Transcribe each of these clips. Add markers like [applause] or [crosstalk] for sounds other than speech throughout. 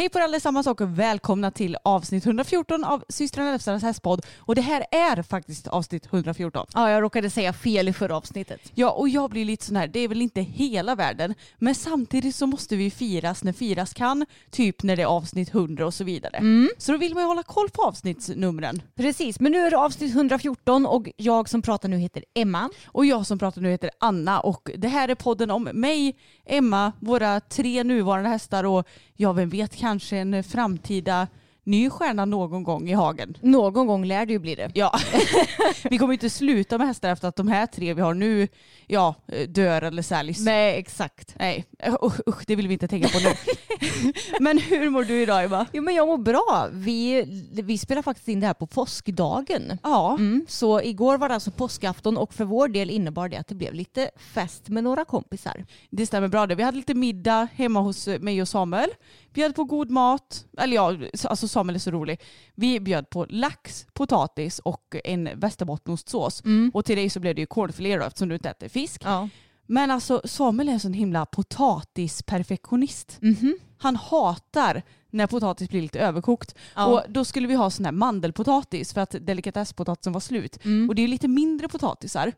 Hej på er allesammans och välkomna till avsnitt 114 av systrarna Elfstrands hästpodd. Och det här är faktiskt avsnitt 114. Ja, jag råkade säga fel i förra avsnittet. Ja, och jag blir lite sån här, det är väl inte hela världen, men samtidigt så måste vi firas när firas kan, typ när det är avsnitt 100 och så vidare. Så då vill man ju hålla koll på avsnittsnumren. Precis, men nu är det avsnitt 114 och jag som pratar nu heter Emma. Och jag som pratar nu heter Anna och det här är podden om mig, Emma, våra tre nuvarande hästar och ja, vem vet, kanske en framtida ny stjärna någon gång i hagen. Någon gång lär det ju bli det. Ja, [laughs] vi kommer inte sluta med hästar efter att de här tre vi har nu ja, dör eller säljs. Nej, exakt. Nej, usch, usch, det vill vi inte tänka på nu. [laughs] Men hur mår du idag Eva? Jo, men jag mår bra. Vi, vi spelar faktiskt in det här på påskdagen. Ja, Mm, så igår var det alltså påskafton och för vår del innebar det att det blev lite fest med några kompisar. det stämmer bra det. Vi hade lite middag hemma hos mig och Samuel. Bjöd på god mat, eller ja, alltså Samuel är så rolig. Vi bjöd på lax, potatis och en västerbottenostsås. Och till dig så blev det ju cornfilé då eftersom du inte äter fisk. Ja. Men alltså Samuel är en sån himla potatisperfektionist. Mhm. Han hatar när potatis blir lite överkokt. Ja. Och då skulle vi ha sån här mandelpotatis för att delikatesspotatisen var slut. Mm. Och det är lite mindre potatisar.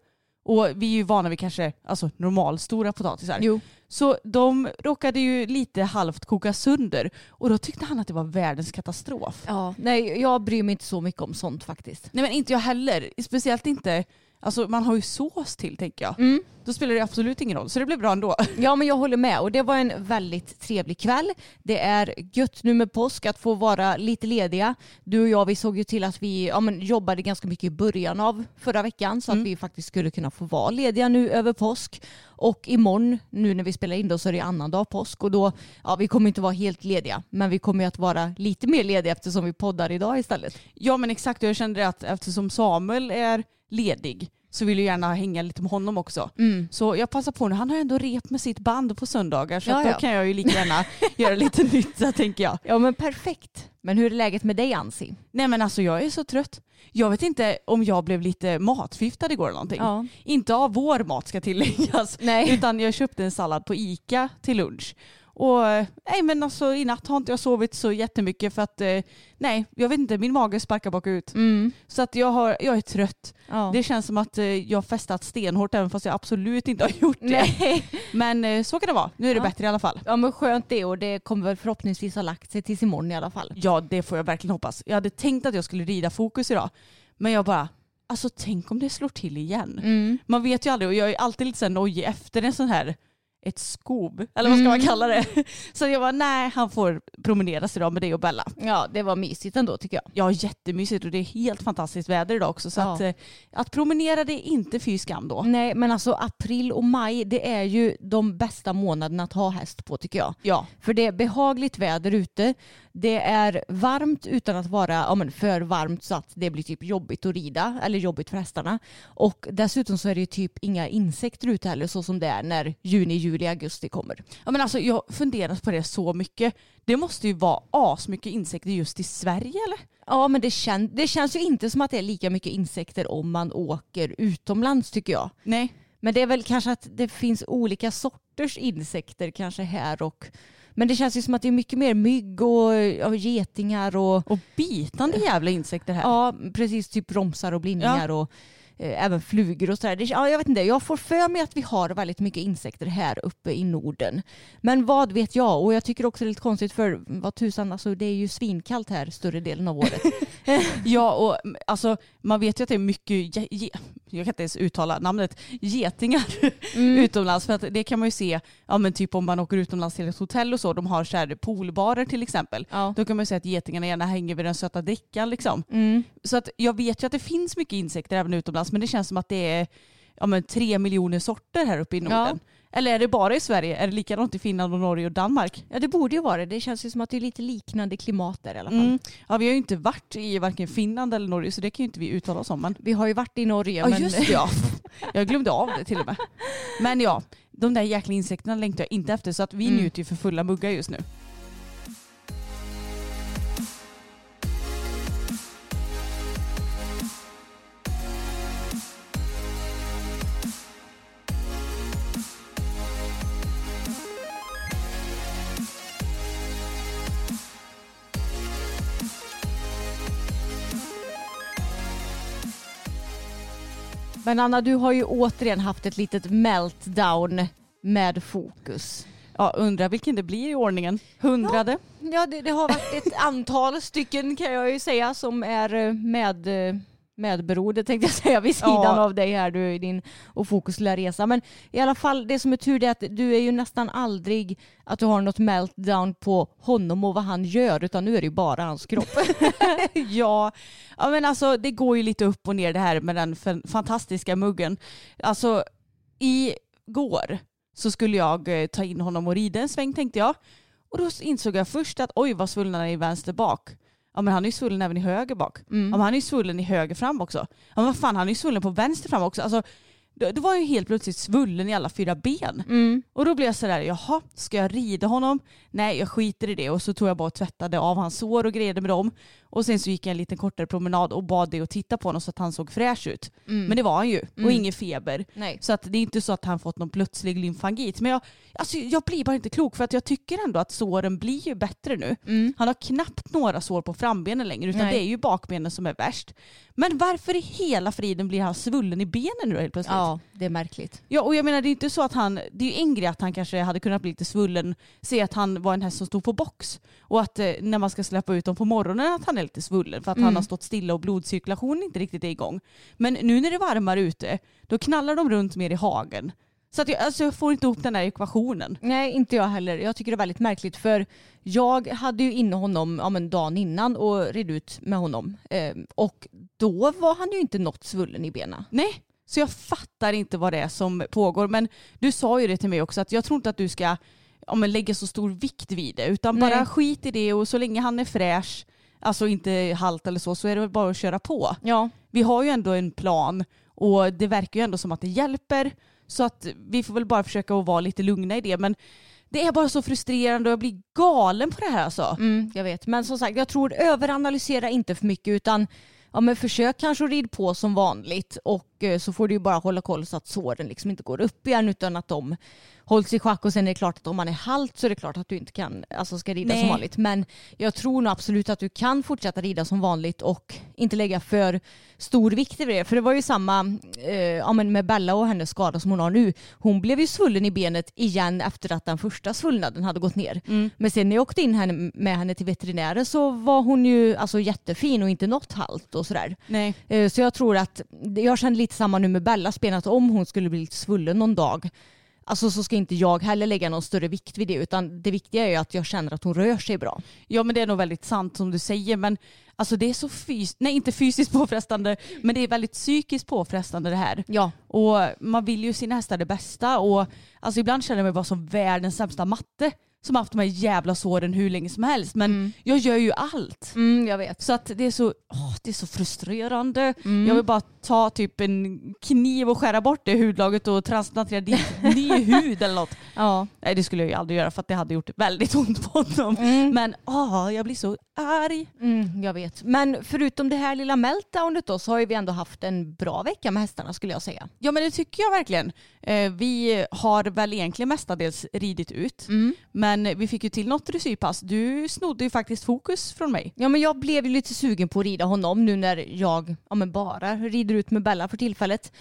Och vi är ju vana vid kanske alltså, normalstora potatisar. Jo. Så de råkade ju lite halvt koka sönder. Och då tyckte han att det var världens katastrof. Ja, nej, jag bryr mig inte så mycket om sånt faktiskt. Nej men inte jag heller. Speciellt inte, alltså man har ju sås till tänker jag. Mm. Då spelar det absolut ingen roll. Så det blev bra ändå. [laughs] Ja men jag håller med och det var en väldigt trevlig kväll. Det är gött nu med påsk att få vara lite lediga. Du och jag vi såg ju till att vi ja, men, jobbade ganska mycket i början av förra veckan så att vi faktiskt skulle kunna få vara lediga nu över påsk. Och imorgon nu när vi spelar in då så är det annandag påsk och då, ja vi kommer inte vara helt lediga men vi kommer att vara lite mer lediga eftersom vi poddar idag istället. Ja men exakt och jag kände att eftersom Samuel är ledig så vill jag gärna hänga lite med honom också. Så jag passar på nu, han har ändå rep med sitt band på söndagar så Ja, då ja. kan jag ju lika gärna [laughs] göra lite nytt så tänker jag. Ja men perfekt. Men hur är läget med dig Ansi? Nej men alltså jag är så trött. Jag vet inte om jag blev lite matförgiftad igår eller någonting. Ja. Inte av vår mat ska tilläggas. Nej. Utan jag köpte en sallad på ICA till lunch. Och nej men alltså i natt har inte jag sovit så jättemycket för att eh, nej jag vet inte min mage sparkar bakut. Så att jag, har, jag är trött. Ja. Det känns som att eh, jag har festat stenhårt även fast jag absolut inte har gjort det. Nej. [laughs] Men eh, så kan det vara. Nu är det Ja. bättre i alla fall. Ja men skönt det och det kommer väl förhoppningsvis ha lagt sig tills imorgon i alla fall. Ja, det får jag verkligen hoppas. Jag hade tänkt att jag skulle rida fokus idag. Men jag bara, alltså tänk om det slår till igen. Mm. Man vet ju aldrig och jag är alltid lite så här nojig efter en sån här ett skob, eller vad ska man kalla det? [laughs] Så jag bara, nej han får promeneras idag med dig och Bella. Ja det var mysigt ändå tycker jag. Ja jättemysigt och det är helt fantastiskt väder idag också. Så Ja. att, eh, att promenera det är inte fy skam då. Nej men alltså april och maj det är ju de bästa månaderna att ha häst på tycker jag. Ja, För det är behagligt väder ute. Det är varmt utan att vara ja, men för varmt så att det blir typ jobbigt att rida eller jobbigt för hästarna. Och dessutom så är det ju typ inga insekter ute heller så som det är när juni, juli, augusti kommer. ja men alltså jag har funderat på det så mycket. Det måste ju vara asmycket insekter just i Sverige eller? Ja men det, kän det känns ju inte som att det är lika mycket insekter om man åker utomlands tycker jag. Nej. Men det är väl kanske att det finns olika sorters insekter kanske här och men det känns ju som att det är mycket mer mygg och ja, getingar och Och bitande jävla insekter här. ja precis typ bromsar och blindningar och eh, även flugor och sådär. Det- Ja, jag vet inte, jag får för mig att vi har väldigt mycket insekter här uppe i Norden. Men vad vet jag? Och jag tycker också det är lite konstigt för vad tusan, alltså det är ju svinkallt här större delen av året. [laughs] Ja, och alltså, man vet ju att det är mycket, jag kan inte ens uttala namnet, getingar [laughs] utomlands. För att det kan man ju se, ja, men typ om man åker utomlands till ett hotell och så, de har så här poolbarer till exempel. Ja. Då kan man ju se att getingarna gärna hänger vid den söta drickan. Liksom. Mm. Så att jag vet ju att det finns mycket insekter även utomlands, men det känns som att det är ja, men tre miljoner sorter här uppe i Norden. Eller är det bara i Sverige? Är det likadant i Finland och Norge och Danmark? Ja det borde ju vara det. Det känns ju som att det är lite liknande klimat där i alla fall. Mm. Ja, vi har ju inte varit i varken Finland eller Norge så det kan ju inte vi uttala oss om. Men... Vi har ju varit i Norge Ja men just det ja. [laughs] Jag glömde av det till och med. Men ja, de där jäkla insekterna längtar jag inte efter så att vi Mm. njuter ju för fulla muggar just nu. Men Anna du har ju återigen haft ett litet meltdown med fokus. Ja, undrar vilken det blir i ordningen. Hundrade? Ja det, det har varit ett antal stycken kan jag ju säga som är eh, med eh, medberoende tänkte jag säga vid sidan Ja. av dig här du i din och fokus lilla resa. Men i alla fall det som är tur är att du är ju nästan aldrig att du har något meltdown på honom och vad han gör utan nu är det ju bara hans kropp. [laughs] [laughs] ja. ja, men alltså det går ju lite upp och ner det här med den fan- fantastiska muggen. Alltså igår så skulle jag eh, ta in honom och rida en sväng tänkte jag. Och då insåg jag först att oj vad svullen han är i vänster bak. Ja men han är ju svullen även i höger bak. Ja, men han är ju svullen i höger fram också. Ja men vad fan han är ju svullen på vänster fram också. Alltså, det, det var ju helt plötsligt svullen i alla fyra ben. Mm. Och då blev jag sådär, jaha, ska jag rida honom? Nej, jag skiter i det. Och så tog jag bara och tvättade av hans sår och grejade med dem. Och sen så gick jag en liten kortare promenad och bad det att titta på honom så att han såg fräsch ut. Men det var han ju. Och ingen feber. Nej. Så att det är inte så att han fått någon plötslig lymfangit. Men jag, alltså, jag blir bara inte klok för att jag tycker ändå att såren blir ju bättre nu. Han har knappt några sår på frambenen längre utan Nej. det är ju bakbenen som är värst. Men varför i hela friden blir han svullen i benen nu då helt plötsligt? Ja det är märkligt. Ja och jag menar det är inte så att han, det är ju en grej att han kanske hade kunnat bli lite svullen, se att han var en häst som stod på box och att eh, när man ska släppa ut dem på morgonen att han är lite svullen för att han har stått stilla och blodcirkulationen inte riktigt är igång. Men nu när det är varmare ute då knallar de runt mer i hagen. Så att jag, alltså jag får inte ihop den här ekvationen. Nej, inte jag heller. Jag tycker det är väldigt märkligt för jag hade ju inne honom ja, men dagen innan och red ut med honom. Eh, och då var han ju inte något svullen i benen. Nej, så jag fattar inte vad det är som pågår. Men du sa ju det till mig också att jag tror inte att du ska ja, men lägga så stor vikt vid det utan Nej. bara skit i det och så länge han är fräsch, alltså inte halt eller så, så är det väl bara att köra på. Ja, Vi har ju ändå en plan och det verkar ju ändå som att det hjälper så att vi får väl bara försöka att vara lite lugna i det. Men det är bara så frustrerande och jag blir galen på det här alltså. mm, jag vet. Men som sagt, jag tror överanalysera inte för mycket utan ja, men försök kanske att rid på som vanligt och eh, så får du ju bara hålla koll så att såren liksom inte går upp igen utan att de hålls i schack och sen är det klart att om man är halt så är det klart att du inte kan, alltså ska rida Nej. som vanligt. Men jag tror nog absolut att du kan fortsätta rida som vanligt och inte lägga för stor vikt i det. För det var ju samma eh, ja, men med Bella och hennes skada som hon har nu. Hon blev ju svullen i benet igen efter att den första svullnaden hade gått ner. Men sen när jag åkte in henne, med henne till veterinären så var hon ju alltså, jättefin och inte något halt och sådär. Nej. Eh, Så jag tror att, jag känner lite samma nu med Bellas ben, att om hon skulle bli lite svullen någon dag, alltså så ska inte jag heller lägga någon större vikt vid det, utan det viktiga är ju att jag känner att hon rör sig bra. Ja men det är nog väldigt sant som du säger men alltså det är så fysiskt, nej inte fysiskt påfrestande men det är väldigt psykiskt påfrestande det här. Ja. Och man vill ju sina hästar det bästa och alltså ibland känner jag mig bara som världens sämsta matte som haft de här jävla såren hur länge som helst men jag gör ju allt. Mm, jag vet. Så att det är så, åh, det är så frustrerande. Jag vill bara ta typ en kniv och skära bort det hudlaget och transplantera dit ny hud eller något. [laughs] Ja. Nej det skulle jag ju aldrig göra för att det hade gjort väldigt ont på honom. Men åh, jag blir så arg. Mm, jag vet. Men förutom det här lilla meltdownet då så har ju vi ändå haft en bra vecka med hästarna skulle jag säga. Ja men det tycker jag verkligen. Eh, vi har väl egentligen mestadels ridit ut. Men vi fick ju till något dressyrpass. Du snodde ju faktiskt fokus från mig. Ja men jag blev ju lite sugen på att rida honom honom nu när jag ja, men bara rider ut med Bella för tillfället.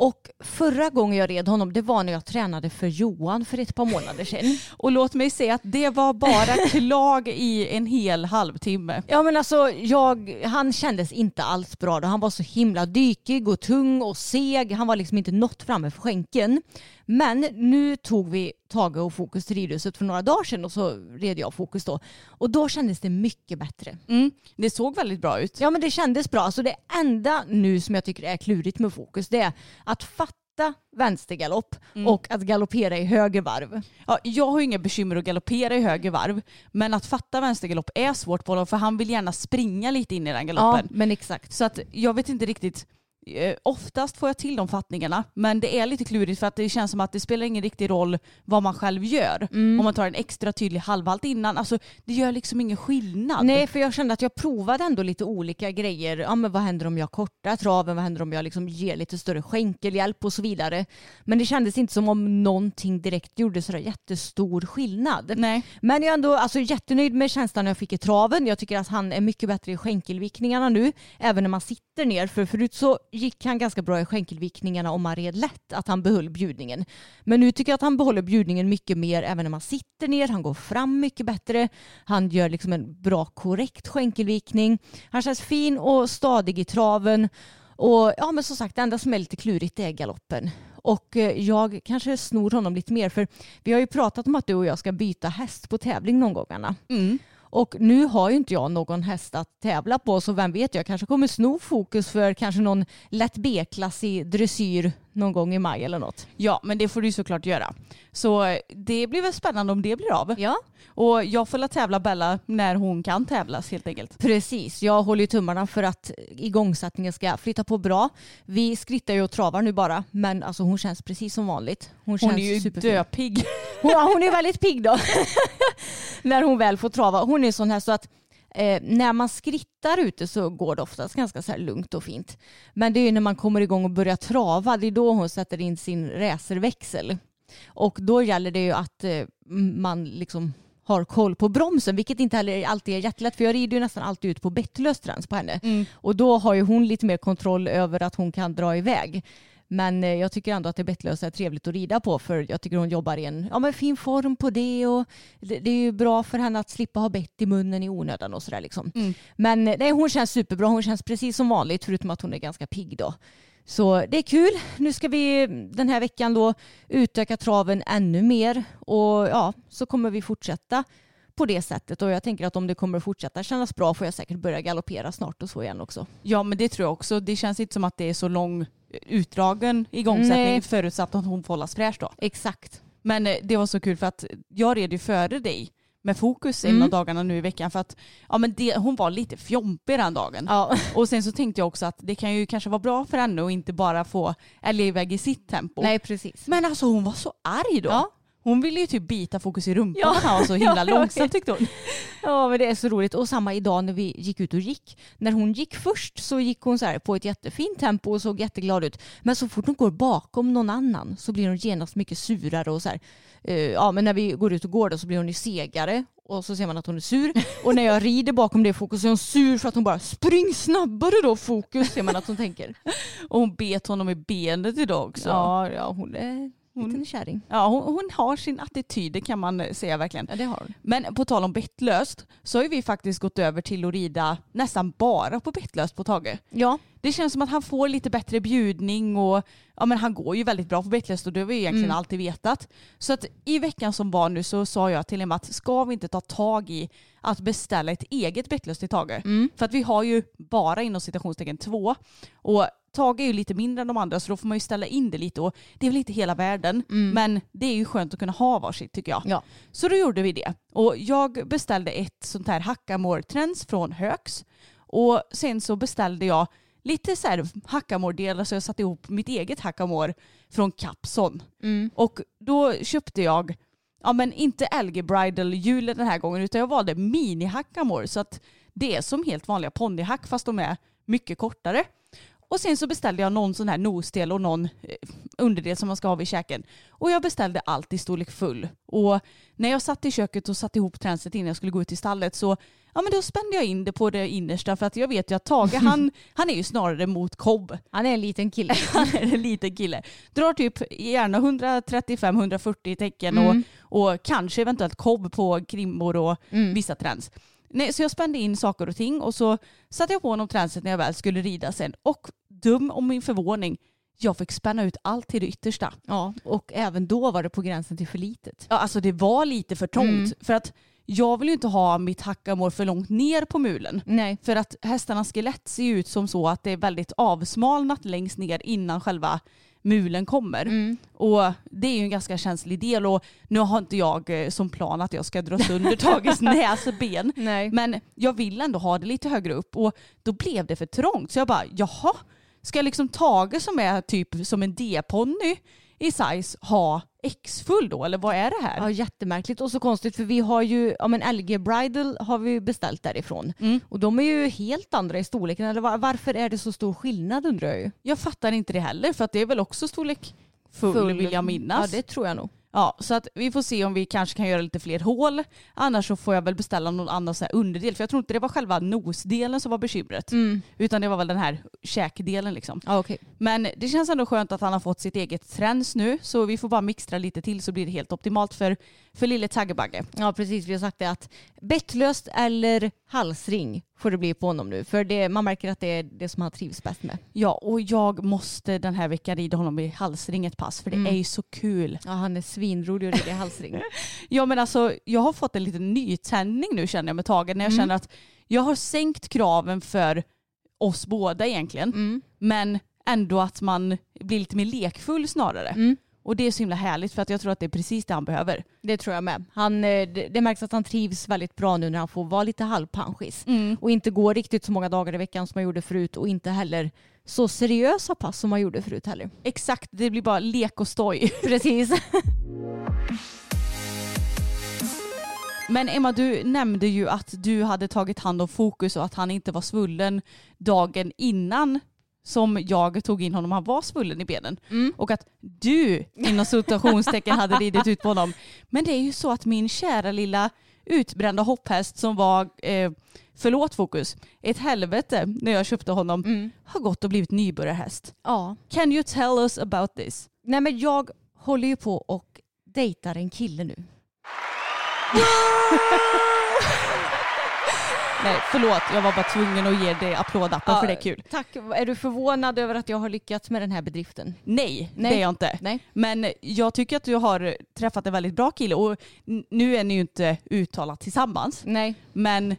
Och förra gången jag red honom det var när jag tränade för Johan för ett par månader sedan. [laughs] Och låt mig säga att det var bara klag [laughs] i en hel halvtimme. Ja men alltså jag, han kändes inte alls bra då. Han var så himla dykig och tung och seg. Han var liksom inte nått framme för skänken. Men nu tog vi Tage och Fokus till ridhuset för några dagar sedan och så red jag Fokus då. Och då kändes det mycket bättre. Mm, det såg väldigt bra ut. Ja men det kändes bra. Så det enda nu som jag tycker är klurigt med Fokus det är att fatta vänstergalopp och att galoppera i höger varv. Ja, jag har ju inga bekymmer att galoppera i höger varv. Men att fatta vänstergalopp är svårt på honom för han vill gärna springa lite in i den Ja galoppen. men exakt. Så att jag vet inte riktigt. Eh, Oftast får jag till de fattningarna men det är lite klurigt för att det känns som att det spelar ingen riktig roll vad man själv gör. Mm. Om man tar en extra tydlig halvhalt innan. Alltså det gör liksom ingen skillnad. Nej, för jag kände att jag provade ändå lite olika grejer. Ja, men vad händer om jag kortar traven? Vad händer om jag liksom ger lite större skänkelhjälp och så vidare? Men det kändes inte som om någonting direkt gjorde sådär jättestor skillnad. Nej. Men jag är ändå alltså, jättenöjd med känslan jag fick i traven. Jag tycker att han är mycket bättre i skänkelvickningarna nu, även när man sitter ner. För förut så gick han ganska bra i skänkelvickningarna om man red lätt, att han behöll bjudningen. Men nu tycker jag att han behåller bjudningen mycket mer även när man sitter ner. Han går fram mycket bättre. Han gör liksom en bra korrekt skänkelvikning. Han känns fin och stadig i traven. Och ja, men som sagt, det enda som är lite klurigt är galoppen. Och eh, jag kanske snor honom lite mer för vi har ju pratat om att du och jag ska byta häst på tävling någon gång Anna. Mm. Och nu har ju inte jag någon häst att tävla på så vem vet jag kanske kommer sno fokus för kanske någon lätt B-klassig dressyr någon gång i maj eller något. Ja men det får du såklart göra. Så eh, det blir väl spännande om det blir av. Ja, Och jag får la tävla Bella när hon kan tävlas helt enkelt. precis. Jag håller ju tummarna för att igångsättningen ska flytta på bra. Vi skrittar ju och travar nu bara men alltså hon känns precis som vanligt. Hon, Hon är ju superfin. döpig. Hon, ja, hon är väldigt pigg då. [laughs] när hon väl får trava. Hon är sån här så att eh, när man skrittar ute så går det oftast ganska så lugnt och fint. Men det är ju när man kommer igång och börjar trava, det är då hon sätter in sin racerväxel. Och då gäller det ju att eh, man liksom har koll på bromsen, vilket inte heller alltid är jättelätt för jag rider ju nästan alltid ut på bettlös på henne. Och då har ju hon lite mer kontroll över att hon kan dra iväg. Men eh, jag tycker ändå att det bettlösa är trevligt att rida på för jag tycker hon jobbar i en ja, men fin form på det och det, det är ju bra för henne att slippa ha bett i munnen i onödan och sådär liksom. Men eh, nej, hon känns superbra, hon känns precis som vanligt förutom att hon är ganska pigg då. Så det är kul. Nu ska vi den här veckan då utöka traven ännu mer och ja, så kommer vi fortsätta på det sättet och jag tänker att om det kommer att fortsätta kännas bra får jag säkert börja galoppera snart och så igen också. Ja men det tror jag också. Det känns inte som att det är så lång utdragen igångsättning Nej. förutsatt att hon får hållas fräsch då. Exakt. Men eh, det var så kul för att jag red ju före dig med fokus en Mm. av dagarna nu i veckan för att ja, men det, hon var lite fjompig den dagen. Ja. Och sen så tänkte jag också att det kan ju kanske vara bra för henne att inte bara få älga iväg i sitt tempo. Nej precis. Men alltså hon var så arg då. Ja. Hon ville ju typ bita fokus i rumpan Ja. han var så himla [laughs] långsam tyckte hon. Ja men det är så roligt. Och samma idag när vi gick ut och gick. När hon gick först så gick hon så här på ett jättefint tempo och såg jätteglad ut. Men så fort hon går bakom någon annan så blir hon genast mycket surare och så här. eh, ja men när vi går ut och går då så blir hon ju segare. Och så ser man att hon är sur. Och när jag rider bakom det fokus är hon sur för att hon bara spring snabbare då fokus ser man att hon tänker. Och hon bet honom i benet idag också. Ja, ja hon är en liten kärring. Ja, hon, hon har sin attityd, det kan man eh, säga verkligen. Ja det har hon. Men på tal om bettlöst så har vi faktiskt gått över till att rida nästan bara på bettlöst på Tage. Ja. Det känns som att han får lite bättre bjudning och ja, men han går ju väldigt bra på bettlöst och det har vi egentligen Mm. alltid vetat. Så att i veckan som var nu så sa jag till honom att ska vi inte ta tag i att beställa ett eget bettlöst till Tage? Mm. För att vi har ju bara inom citationstecken två och Tage är ju lite mindre än de andra så då får man ju ställa in det lite och det är väl inte hela världen men det är ju skönt att kunna ha varsitt tycker jag. Mm. Ja. Så då gjorde vi det. Och jag beställde ett sånt här hackamore-trends från Högs. Och sen så beställde jag lite så här hackamore-delar så jag satte ihop mitt eget hackamore från Capson. Mm. Och då köpte jag, ja men inte LG Bridal hjulen den här gången utan jag valde mini hackamore så att det är som helt vanliga ponnyhack fast de är mycket kortare. Och sen så beställde jag någon sån här nosdel och någon eh, underdel som man ska ha vid käken. Och jag beställde allt i storlek full. Och när jag satt i köket och satte ihop tränset innan jag skulle gå ut i stallet så ja, men då spände jag in det på det innersta för att jag vet ju att Tage [laughs] han, han är ju snarare mot kobb. Han är en liten kille. [laughs] Han är en liten kille. Drar typ gärna 135-140 tecken Mm. och, och kanske eventuellt kobb på krimmor och Mm. vissa träns. Nej, så jag spände in saker och ting och så satte jag på honom tränset när jag väl skulle rida sen. Och dum om min förvåning, jag fick spänna ut allt till det yttersta. Ja, och även då var det på gränsen till för litet. Ja, alltså det var lite för trångt. Mm. För att jag vill ju inte ha mitt hackamår för långt ner på mulen. Nej. För att hästarnas skelett ser ut som så att det är väldigt avsmalnat längst ner innan själva mulen kommer. Mm. Och det är ju en ganska känslig del och nu har inte jag eh, som plan att jag ska dra sönder [laughs] Tages näsben. Nej. Men jag vill ändå ha det lite högre upp och då blev det för trångt. Så jag bara, jaha, ska liksom Tage som är typ som en D-ponny i size ha X-full då? Eller vad är det här? Ja, jättemärkligt och så konstigt för vi har ju, ja men LG Bridal har vi beställt därifrån. Mm. Och de är ju helt andra i storleken. Eller var, varför är det så stor skillnad undrar jag ju. Jag fattar inte det heller för att det är väl också storlek full, vill jag minnas. Ja det tror jag nog. Ja, så att vi får se om vi kanske kan göra lite fler hål. Annars så får jag väl beställa någon annan så här underdel. För jag tror inte det var själva nosdelen som var bekymret. Utan det var väl den här käkdelen liksom. Ja okej. Men det känns ändå skönt att han har fått sitt eget träns nu. Så vi får bara mixtra lite till så blir det helt optimalt för, för lille Taggebagge. Ja precis, vi har sagt det att bettlöst eller halsring får det bli på honom nu. För det, man märker att det är det som han trivs bäst med. Ja, och jag måste den här veckan rida honom i halsring ett pass för det Mm. är ju så kul. Ja han är svinrolig att rida i halsring. [laughs] Ja men alltså jag har fått en liten nytändning nu känner jag med Tage när jag Mm. känner att jag har sänkt kraven för oss båda egentligen. Mm. Men ändå att man blir lite mer lekfull snarare. Mm. Och det är så himla härligt för att jag tror att det är precis det han behöver. Det tror jag med. Han, eh, det, märks att han trivs väldigt bra nu när han får vara lite halvpanschis. Och inte gå riktigt så många dagar i veckan som han gjorde förut och inte heller så seriösa pass som han gjorde förut heller. Exakt, det blir bara lek och stoj. [laughs] Precis. [laughs] Men Emma, du nämnde ju att du hade tagit hand om fokus och att han inte var svullen dagen innan som jag tog in honom. Han var svullen i benen. Och att du inom situationstecken hade ridit ut på honom. Men det är ju så att min kära lilla utbrända hopphäst som var, eh, förlåt fokus, ett helvete när jag köpte honom, har gått och blivit nybörjarhäst. Ja. Can you tell us about this? Nej men jag håller ju på och dejtar en kille nu. [laughs] [laughs] [laughs] Nej, förlåt, jag var bara tvungen att ge dig applådappen för det är kul. Tack. Är du förvånad över att jag har lyckats med den här bedriften? Nej, Nej. det är jag inte. Nej. Men jag tycker att du har träffat en väldigt bra kille och nu är ni ju inte uttalat tillsammans. Nej. Men eh,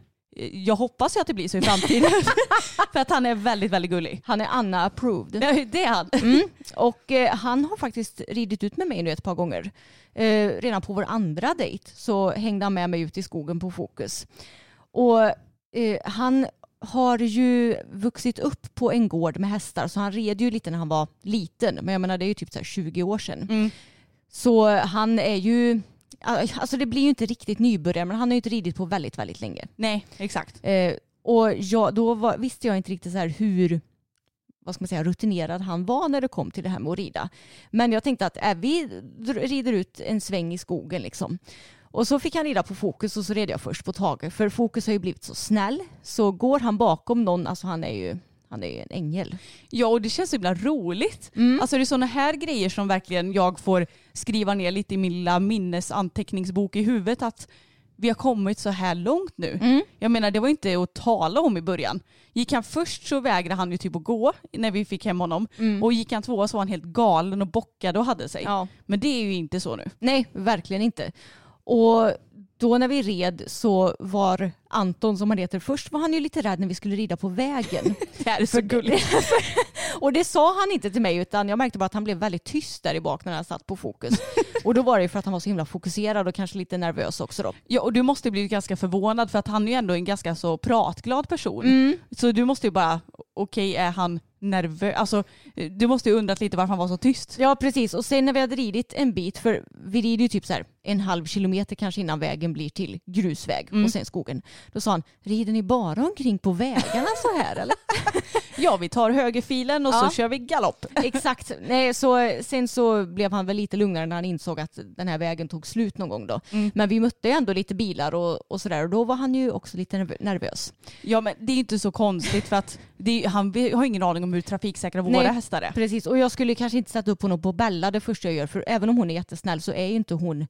jag hoppas ju att det blir så i framtiden. [laughs] [laughs] för att han är väldigt, väldigt gullig. Han är Anna approved. Ja, det är han. Mm. Och eh, han har faktiskt ridit ut med mig nu ett par gånger. Eh, redan på vår andra dejt så hängde han med mig ut i skogen på Fokus. Och eh, han har ju vuxit upp på en gård med hästar så han red ju lite när han var liten. Men jag menar det är ju typ så här 20 år sedan. Mm. Så han är ju, alltså det blir ju inte riktigt nybörjare men han har ju inte ridit på väldigt, väldigt länge. Nej, exakt. Eh, och jag, då var, visste jag inte riktigt så här hur vad ska man säga, rutinerad han var när det kom till det här med att rida. Men jag tänkte att äh, vi rider ut en sväng i skogen liksom. Och så fick han rida på Fokus och så red jag först på Tage. För Fokus har ju blivit så snäll. Så går han bakom någon, alltså han är ju, han är ju en ängel. Ja, och det känns himla roligt. Alltså det är sådana här grejer som verkligen jag får skriva ner lite i min lilla minnesanteckningsbok i huvudet att vi har kommit så här långt nu. Jag menar det var inte att tala om i början. Gick han först så vägrade han ju typ att gå när vi fick hem honom. Och gick han tvåa så var han helt galen och bockade och hade sig. Ja. Men det är ju inte så nu. Nej, verkligen inte. Och då när vi red så var Anton som han heter, först var han ju lite rädd när vi skulle rida på vägen. [laughs] Det är så gulligt. [laughs] och det sa han inte till mig utan jag märkte bara att han blev väldigt tyst där i bak när han satt på fokus. [laughs] och då var det ju för att han var så himla fokuserad och kanske lite nervös också då. Ja, och du måste bli ganska förvånad för att han är ju ändå en ganska så pratglad person. Mm. Så du måste ju bara, okej är han nervös? Alltså du måste ju undrat lite varför han var så tyst. Ja precis och sen när vi hade ridit en bit, för vi rider ju typ så här en halv kilometer kanske innan vägen blir till grusväg Mm. och sen skogen. Då sa han, rider ni bara omkring på vägarna så här eller? [laughs] Ja, vi tar högerfilen och Ja. så kör vi galopp. [laughs] Exakt. Nej, så, sen så blev han väl lite lugnare när han insåg att den här vägen tog slut någon gång då. Mm. Men vi mötte ändå lite bilar och, och sådär och då var han ju också lite nerv- nervös. Ja, men det är inte så konstigt för att det han har ingen aning om hur trafiksäkra våra Nej. hästar är. Precis, och jag skulle kanske inte sätta upp honom på Bella det första jag gör för även om hon är jättesnäll så är ju inte hon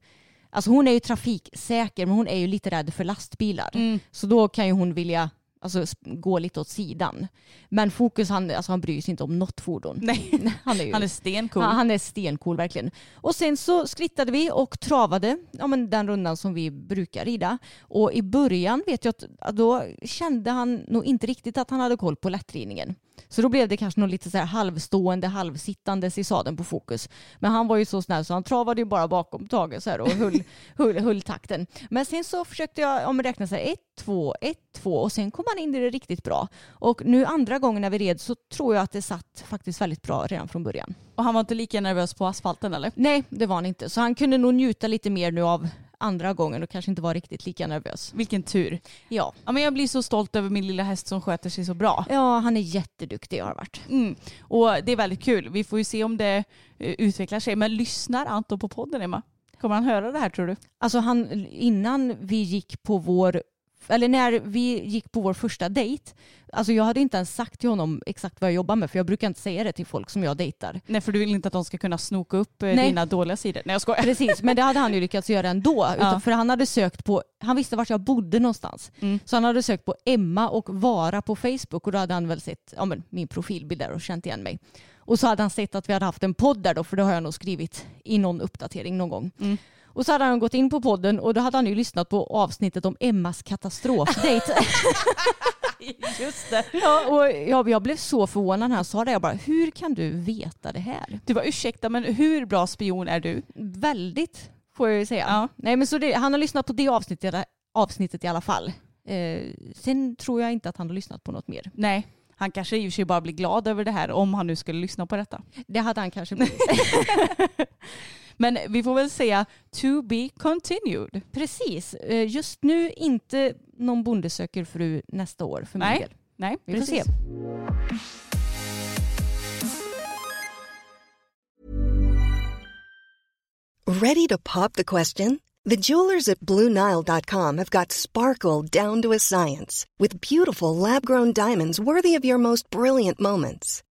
Alltså hon är ju trafiksäker men hon är ju lite rädd för lastbilar. Mm. Så då kan ju hon vilja alltså, gå lite åt sidan. Men Fokus han, alltså, han bryr sig inte om något fordon. Nej, [laughs] Han är, ju, han är stencool. Ja, han är stencool verkligen. Och sen så skrittade vi och travade ja, men den rundan som vi brukar rida. Och i början vet jag att då kände han nog inte riktigt att han hade koll på lättridningen. Så då blev det kanske något lite så här halvstående, halvsittandes i sadeln på fokus. Men han var ju så snäll så han travade ju bara bakom Tage så här och höll, [laughs] höll, höll takten. Men sen så försökte jag om räkna så här ett, två, ett, två och sen kom han in i det riktigt bra. Och nu andra gången när vi red så tror jag att det satt faktiskt väldigt bra redan från början. Och han var inte lika nervös på asfalten eller? Nej, det var han inte. Så han kunde nog njuta lite mer nu av andra gången och kanske inte vara riktigt lika nervös. Vilken tur. Ja, Ja, men jag blir så stolt över min lilla häst som sköter sig så bra. ja han är jätteduktig har varit. Mm. Och det är väldigt kul. Vi får ju se om det eh, utvecklar sig. Men lyssnar Anton på podden Emma? Kommer han höra det här tror du? Alltså han, innan vi gick på vår, eller när vi gick på vår första dejt, alltså jag hade inte ens sagt till honom exakt vad jag jobbar med för jag brukar inte säga det till folk som jag dejtar. Nej för du vill inte att de ska kunna snoka upp eh, Nej. dina dåliga sidor. Nej jag skojar. Precis, men det hade han ju [laughs] lyckats göra ändå. Ja. För han hade sökt på, han visste vart jag bodde någonstans. Mm. Så han hade sökt på Emma och Vara på Facebook och då hade han väl sett ja, men, min profilbild där och känt igen mig. Och så hade han sett att vi hade haft en podd där då, för det har jag nog skrivit i någon uppdatering någon gång. Mm. Och så hade han gått in på podden och då hade han ju lyssnat på avsnittet om Emmas katastrofdejt. [laughs] Just det. ja, och jag, jag blev så förvånad när han sa det. Jag bara, hur kan du veta det här? Du var ursäkta men hur bra spion är du? Väldigt, får jag ju säga. Ja. Nej, men så det, han har lyssnat på det avsnittet, avsnittet i alla fall. Eh, sen tror jag inte att han har lyssnat på något mer. Nej. Han kanske i och för sig bara blir glad över det här om han nu skulle lyssna på detta. Det hade han kanske [laughs] blivit. Men vi får väl säga to be continued. Precis. Eh, just nu inte någon bonde söker fru nästa år för min Nej. del. Nej, Vi får se. Ready to pop the question? The jewelers at BlueNile.com have got sparkle down to a science with beautiful lab grown diamonds worthy of your most brilliant moments.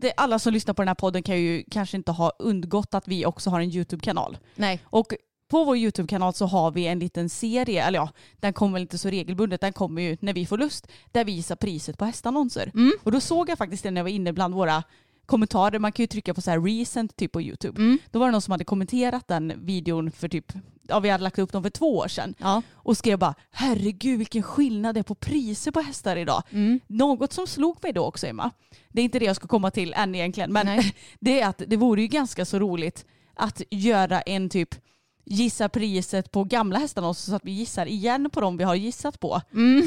Det, alla som lyssnar på den här podden kan ju kanske inte ha undgått att vi också har en YouTube-kanal. Nej. Och på vår YouTube-kanal så har vi en liten serie, eller ja, den kommer väl inte så regelbundet, den kommer ju när vi får lust, där vi visar priset på hästannonser. Och då såg jag faktiskt det när jag var inne bland våra kommentarer, man kan ju trycka på så här recent typ på YouTube. Då var det någon som hade kommenterat den videon för typ, ja vi hade lagt upp dem för två år sedan. Ja. Och skrev bara herregud vilken skillnad det är på priser på hästar idag. Något som slog mig då också Emma, det är inte det jag ska komma till än egentligen, men Nej. [laughs] det är att det vore ju ganska så roligt att göra en typ gissa priset på gamla hästannonser så att vi gissar igen på dem vi har gissat på.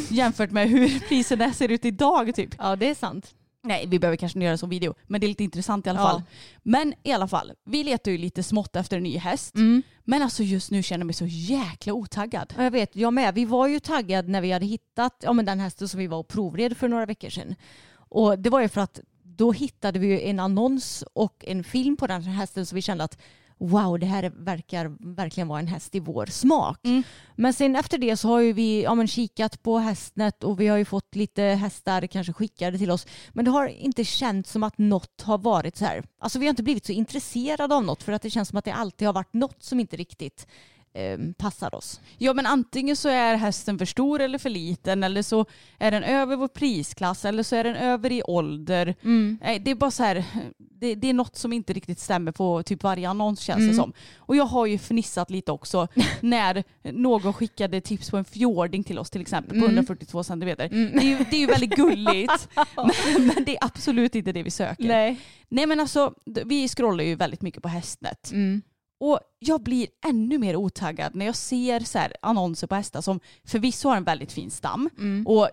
Jämfört med hur [laughs] priserna ser ut idag typ. ja, det är sant. Nej, vi behöver kanske inte göra det som video, men det är lite intressant i alla Ja. fall. Men i alla fall, vi letar ju lite smått efter en ny häst. Men alltså just nu känner jag mig så jäkla otaggad. Ja, Jag vet, jag med. Vi var ju taggade när vi hade hittat ja, men den hästen som vi var och provred för några veckor sedan. Och det var ju för att då hittade vi ju en annons och en film på den här hästen så vi kände att wow det här verkar verkligen vara en häst i vår smak. Mm. Men sen efter det så har ju vi ja, men kikat på hästnet och vi har ju fått lite hästar kanske skickade till oss. Men det har inte känts som att något har varit så här. Alltså vi har inte blivit så intresserade av något för att det känns som att det alltid har varit något som inte riktigt eh, passar oss. Ja men antingen så är hästen för stor eller för liten eller så är den över vår prisklass eller så är den över i ålder. Nej, Det är bara så här, det, det är något som inte riktigt stämmer på typ varje annons känns det som. Och jag har ju fnissat lite också [laughs] när någon skickade tips på en fjording till oss till exempel på 142 centimeter. Det, är ju, det är ju väldigt gulligt [laughs] [laughs] men, men det är absolut inte det vi söker. Nej. Nej men alltså vi scrollar ju väldigt mycket på hästnet. Mm. Och jag blir ännu mer otaggad när jag ser så annonser på hästar som förvisso har en väldigt fin stam. Mm. Och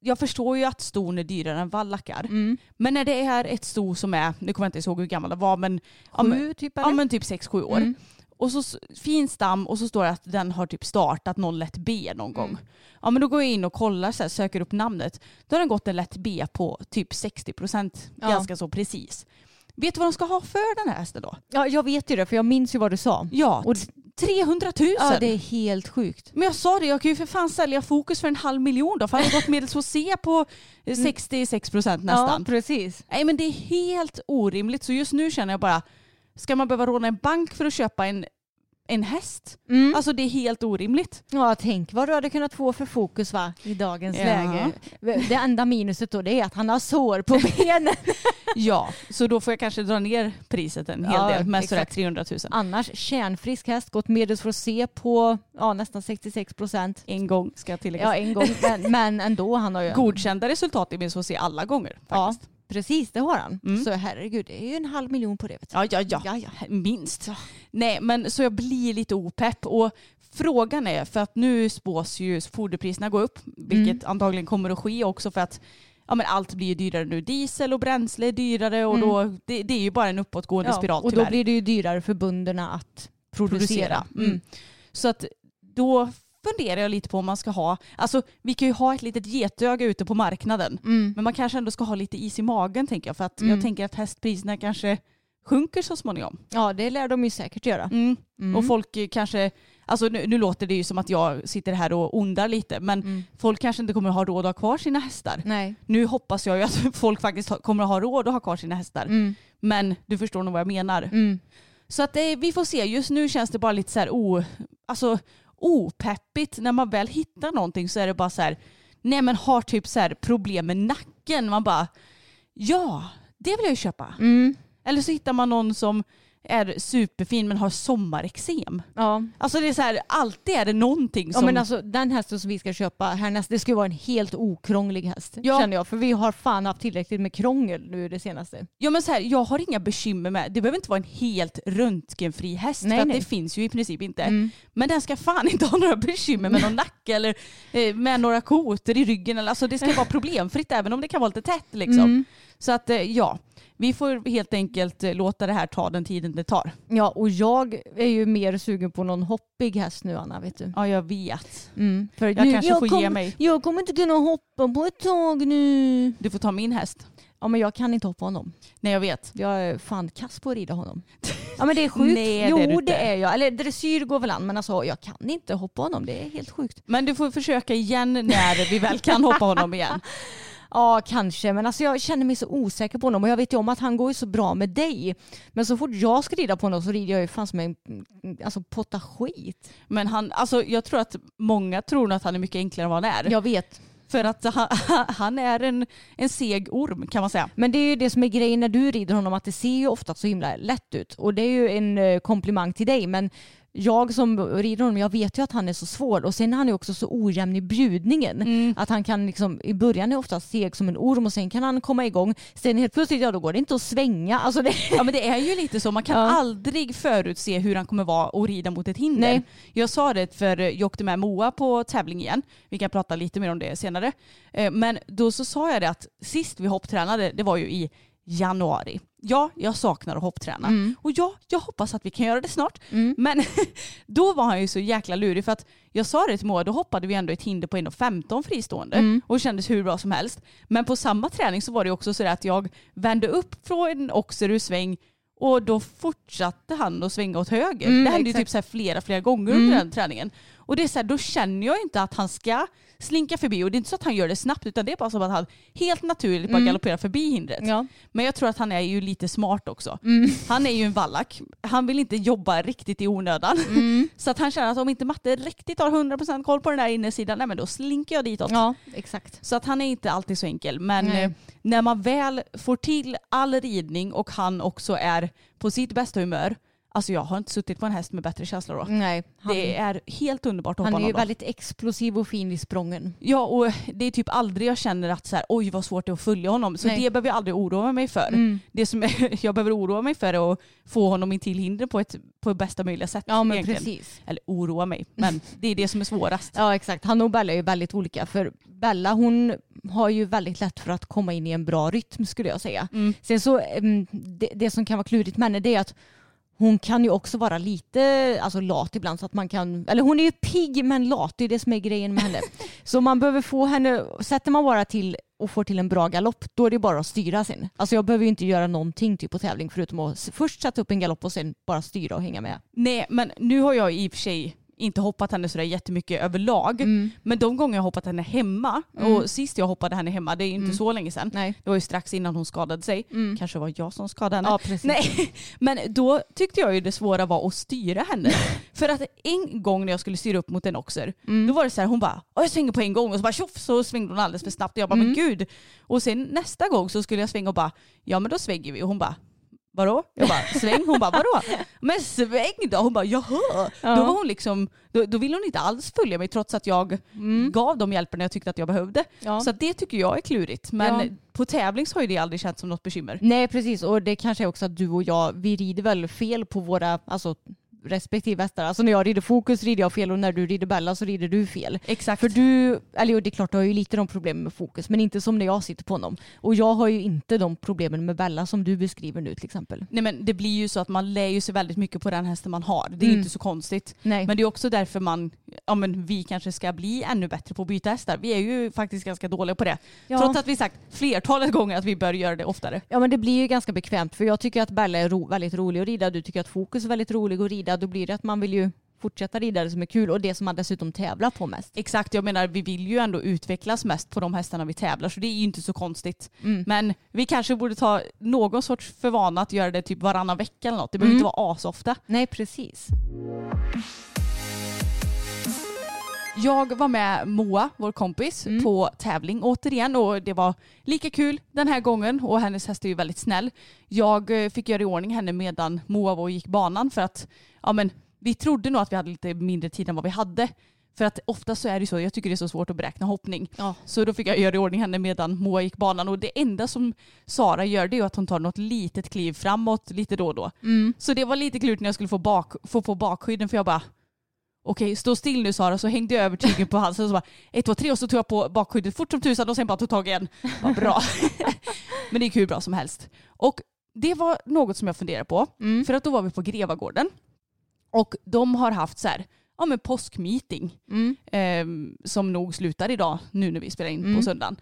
jag förstår ju att ston är dyrare än vallackar. Mm. Men när det är ett sto som är, nu kommer jag inte ihåg hur gammal det var, men, Sju typ ja, men typ 6-7 år. Mm. Och så fin stam och så står det att den har typ startat någon lätt B någon gång. Ja men då går jag in och kollar, så här, söker upp namnet. Då har den gått en lätt B på typ 60% Ja. ganska så precis. Vet du vad de ska ha för den här hästen då? Ja, jag vet ju det för jag minns ju vad du sa. Ja, Och- 300 000. Ja, det är helt sjukt. Men jag sa det, jag kan ju för fan sälja Fokus för en halv miljon då. För han har gått medels C på eh, 66 procent nästan. Ja, precis. Nej men det är helt orimligt. Så just nu känner jag bara, ska man behöva råna en bank för att köpa en, en häst? Mm. Alltså det är helt orimligt. Ja, tänk vad du hade kunnat få för fokus va, i dagens Ja. läge. Det enda minuset då det är att han har sår på [laughs] benen. Ja, så då får jag kanske dra ner priset en hel Ja, del med sådär exakt. 300 000. Annars kärnfrisk häst, gått medels för att se på ja, nästan 66 procent. En gång ska jag tillägga. Ja, en gång. Men, men ändå, han har ju... [laughs] Godkända resultat i min se alla gånger Ja, faktiskt. Precis det har han. Mm. Så herregud, det är ju en halv miljon på det. Ja, ja, ja. Ja, ja. Minst. Nej, men så jag blir lite opepp. Och frågan är, för att nu spås ju foderpriserna gå upp, vilket Mm. antagligen kommer att ske också för att ja, men allt blir ju dyrare nu. Diesel och bränsle är dyrare och då, det, det är ju bara en uppåtgående spiral Mm. och tyvärr. då blir det ju dyrare för bönderna att producera. producera. Mm. Mm. Så att då funderar jag lite på om man ska ha, alltså vi kan ju ha ett litet getöga ute på marknaden. Mm. Men man kanske ändå ska ha lite is i magen tänker jag. För att Mm. jag tänker att hästpriserna kanske sjunker så småningom. Ja, det lär de ju säkert göra. Mm. Mm. Och folk kanske, alltså nu, nu låter det ju som att jag sitter här och ondar lite, men Mm. folk kanske inte kommer att ha råd att ha kvar sina hästar. Nej. Nu hoppas jag ju att [laughs] folk faktiskt kommer att ha råd att ha kvar sina hästar. Mm. Men du förstår nog vad jag menar. Mm. Så att eh, vi får se, just nu känns det bara lite så här o, alltså, opeppigt. När man väl hittar någonting så är det bara så här, nej men har typ så här problem med nacken. Man bara, ja, det vill jag ju köpa. Mm. Eller så hittar man någon som är superfin men har sommarexem. Ja. Alltså det är så här, alltid är det någonting Ja som... men alltså den hästen som vi ska köpa härnäst, det ska ju vara en helt okrånglig häst. Ja. Känner jag. För vi har fan haft tillräckligt med krångel nu det senaste. Ja men så här, jag har inga bekymmer med, det behöver inte vara en helt röntgenfri häst Nej, för att nej. det finns ju i princip inte. Mm. Men den ska fan inte ha några bekymmer med någon [laughs] nacke eller eh, med några kotor i ryggen. Eller, alltså det ska vara problemfritt även om det kan vara lite tätt liksom. Mm. Så att eh, ja, vi får helt enkelt eh, låta det här ta den tiden det tar. Ja och jag är ju mer sugen på någon hoppig häst nu Anna vet du. Ja jag vet. Mm. För Jag nu, kanske får kom, ge mig. Jag kommer inte kunna hoppa på ett tag nu. Du får ta min häst. Ja men jag kan inte hoppa honom. Nej jag vet. Jag är fan kass på att rida honom. [laughs] Ja men det är sjukt. Nej, det är jo det, är jag. Eller dressyr går väl an men alltså jag kan inte hoppa honom. Det är helt sjukt. Men du får försöka igen när vi väl kan hoppa honom igen. [laughs] Ja kanske men alltså jag känner mig så osäker på honom och jag vet ju om att han går ju så bra med dig. Men så fort jag ska rida på honom så rider jag ju fan som en alltså, potta skit. Men han, alltså jag tror att många tror att han är mycket enklare än vad han är. Jag vet. För att han, [laughs] han är en, en seg orm kan man säga. Men det är ju det som är grejen när du rider honom att det ser ju ofta så himla lätt ut. Och det är ju en eh, komplimang till dig men jag som rider honom, jag vet ju att han är så svår och sen är han ju också så ojämn i bjudningen. Att han kan liksom, i början är ofta seg som en orm och sen kan han komma igång. Sen helt plötsligt, ja då går det inte att svänga. Alltså det, Ja men det är ju lite så, man kan [laughs] Ja. aldrig förutse hur han kommer vara och rida mot ett hinder. Nej. Jag sa det för jag åkte med Moa på tävling igen. Vi kan prata lite mer om det senare. Eh, Men då så sa jag det att sist vi hopptränade, det var ju i januari. Ja, jag saknar att hoppträna. Och ja, jag hoppas att vi kan göra det snart. Men [laughs] då var han ju så jäkla lurig för att jag sa det till Moa, då hoppade vi ändå ett hinder på 1,15 fristående och det kändes hur bra som helst. Men på samma träning så var det också så att jag vände upp från en oxer ur sväng Och då fortsatte han att svänga åt höger. Mm, det hände ju exakt. typ så flera, flera gånger under den träningen. Och det är så här, då känner jag inte att han ska slinka förbi. Och det är inte så att han gör det snabbt utan det är bara som att han helt naturligt bara galopperar förbi hindret. Ja. Men jag tror att han är ju lite smart också. Mm. Han är ju en vallack. Han vill inte jobba riktigt i onödan. Mm. [laughs] Så att han känner att om inte matte riktigt har 100% koll på den där innersidan, nej men då slinker jag ditåt. ja, exakt. Så att han är inte alltid så enkel. Men Nej. eh, när man väl får till all ridning och han också är på sitt bästa humör. Alltså jag har inte suttit på en häst med bättre känsla då. Nej, han, Det är helt underbart att hoppa han är ju väldigt explosiv och fin i sprången. Ja och det är typ aldrig jag känner att så här, oj vad svårt det är att följa honom. Så Nej. det behöver jag aldrig oroa mig för. Mm. Det som [laughs] jag behöver oroa mig för är att få honom in till hinder på ett på bästa möjliga sätt. Ja men egentligen. precis. Eller oroa mig, men det är det som är svårast. [laughs] Ja exakt. Han och Bella är ju väldigt olika. För Bella hon har ju väldigt lätt för att komma in i en bra rytm skulle jag säga. Mm. Sen så, em, det, det som kan vara klurigt med henne det är att hon kan ju också vara lite alltså, lat ibland så att man kan, eller hon är ju pigg men lat, det är det som är grejen med henne. [laughs] Så man behöver få henne, sätter man bara till och får till en bra galopp, då är det bara att styra sen. Alltså jag behöver ju inte göra någonting typ på tävling förutom att först sätta upp en galopp och sen bara styra och hänga med. Nej men nu har jag i och för sig inte hoppat henne sådär jättemycket överlag. Men de gånger jag hoppat henne hemma, och sist jag hoppade henne hemma, det är ju inte så länge sedan. Nej. Det var ju strax innan hon skadade sig. Kanske var jag som skadade henne. Ja. Nej, [laughs] men då tyckte jag ju det svåra var att styra henne. [laughs] För att en gång när jag skulle styra upp mot en oxer, då var det så här, hon bara "Åh, jag svänger på en gång och så bara tjoff så svängde hon alldeles för snabbt och jag bara men gud. Och sen nästa gång så skulle jag svänga och bara ja men då svänger vi och hon bara Vadå? Jag bara sväng. Hon bara vadå? Men sväng då? Hon bara jaha. Ja. Då var hon liksom, då, då ville hon inte alls följa mig trots att jag gav de hjälperna jag tyckte att jag behövde. Ja. Så det tycker jag är klurigt. Men Ja. på tävling så har ju det aldrig känts som något bekymmer. Nej precis och det kanske är också att du och jag, vi rider väl fel på våra alltså, respektive hästar. Alltså när jag rider fokus rider jag fel och när du rider Bella så rider du fel. Exakt. För du, eller jo, det är klart du har ju lite de problemen med fokus men inte som när jag sitter på honom. Och jag har ju inte de problemen med Bella som du beskriver nu till exempel. Nej men det blir ju så att man lär ju sig väldigt mycket på den hästen man har. Det är Mm. inte så konstigt. Nej. Men det är också därför man, ja men vi kanske ska bli ännu bättre på att byta hästar. Vi är ju faktiskt ganska dåliga på det. Ja. Trots att vi sagt flertalet gånger att vi bör göra det oftare. Ja men det blir ju ganska bekvämt för jag tycker att Bella är ro, väldigt rolig att rida. Du tycker att Fokus är väldigt rolig att rida. Då blir det att man vill ju fortsätta rida det som är kul och det som man dessutom tävlar på mest. Exakt, jag menar vi vill ju ändå utvecklas mest på de hästarna vi tävlar så det är ju inte så konstigt. Mm. Men vi kanske borde ta någon sorts för vana att göra det typ varannan vecka eller något. Det behöver Mm. inte vara asofta. Nej precis. Jag var med Moa, vår kompis, Mm. på tävling återigen och det var lika kul den här gången och hennes häst är ju väldigt snäll. Jag eh, fick göra i ordning henne medan Moa var och gick banan för att ja, men, vi trodde nog att vi hade lite mindre tid än vad vi hade. För att ofta så är det så, jag tycker det är så svårt att beräkna hoppning. Ja. Så då fick jag göra i ordning henne medan Moa gick banan och det enda som Sara gör det är att hon tar något litet kliv framåt lite då och då. Mm. Så det var lite klurigt när jag skulle få, bak, få på bakskydden för jag bara Okej, stå still nu Sara. Så hängde jag över tygen på halsen och så bara ett, två, tre och så tog jag på bakskyddet fort som tusan och sen bara tog tag igen. Vad bra. [laughs] Men det gick hur bra som helst. Och det var något som jag funderade på. Mm. För att då var vi på Grevagården. Och de har haft så här, ja men påskmeeting. Mm. ehm, som nog slutar idag nu när vi spelar in på Mm. söndagen.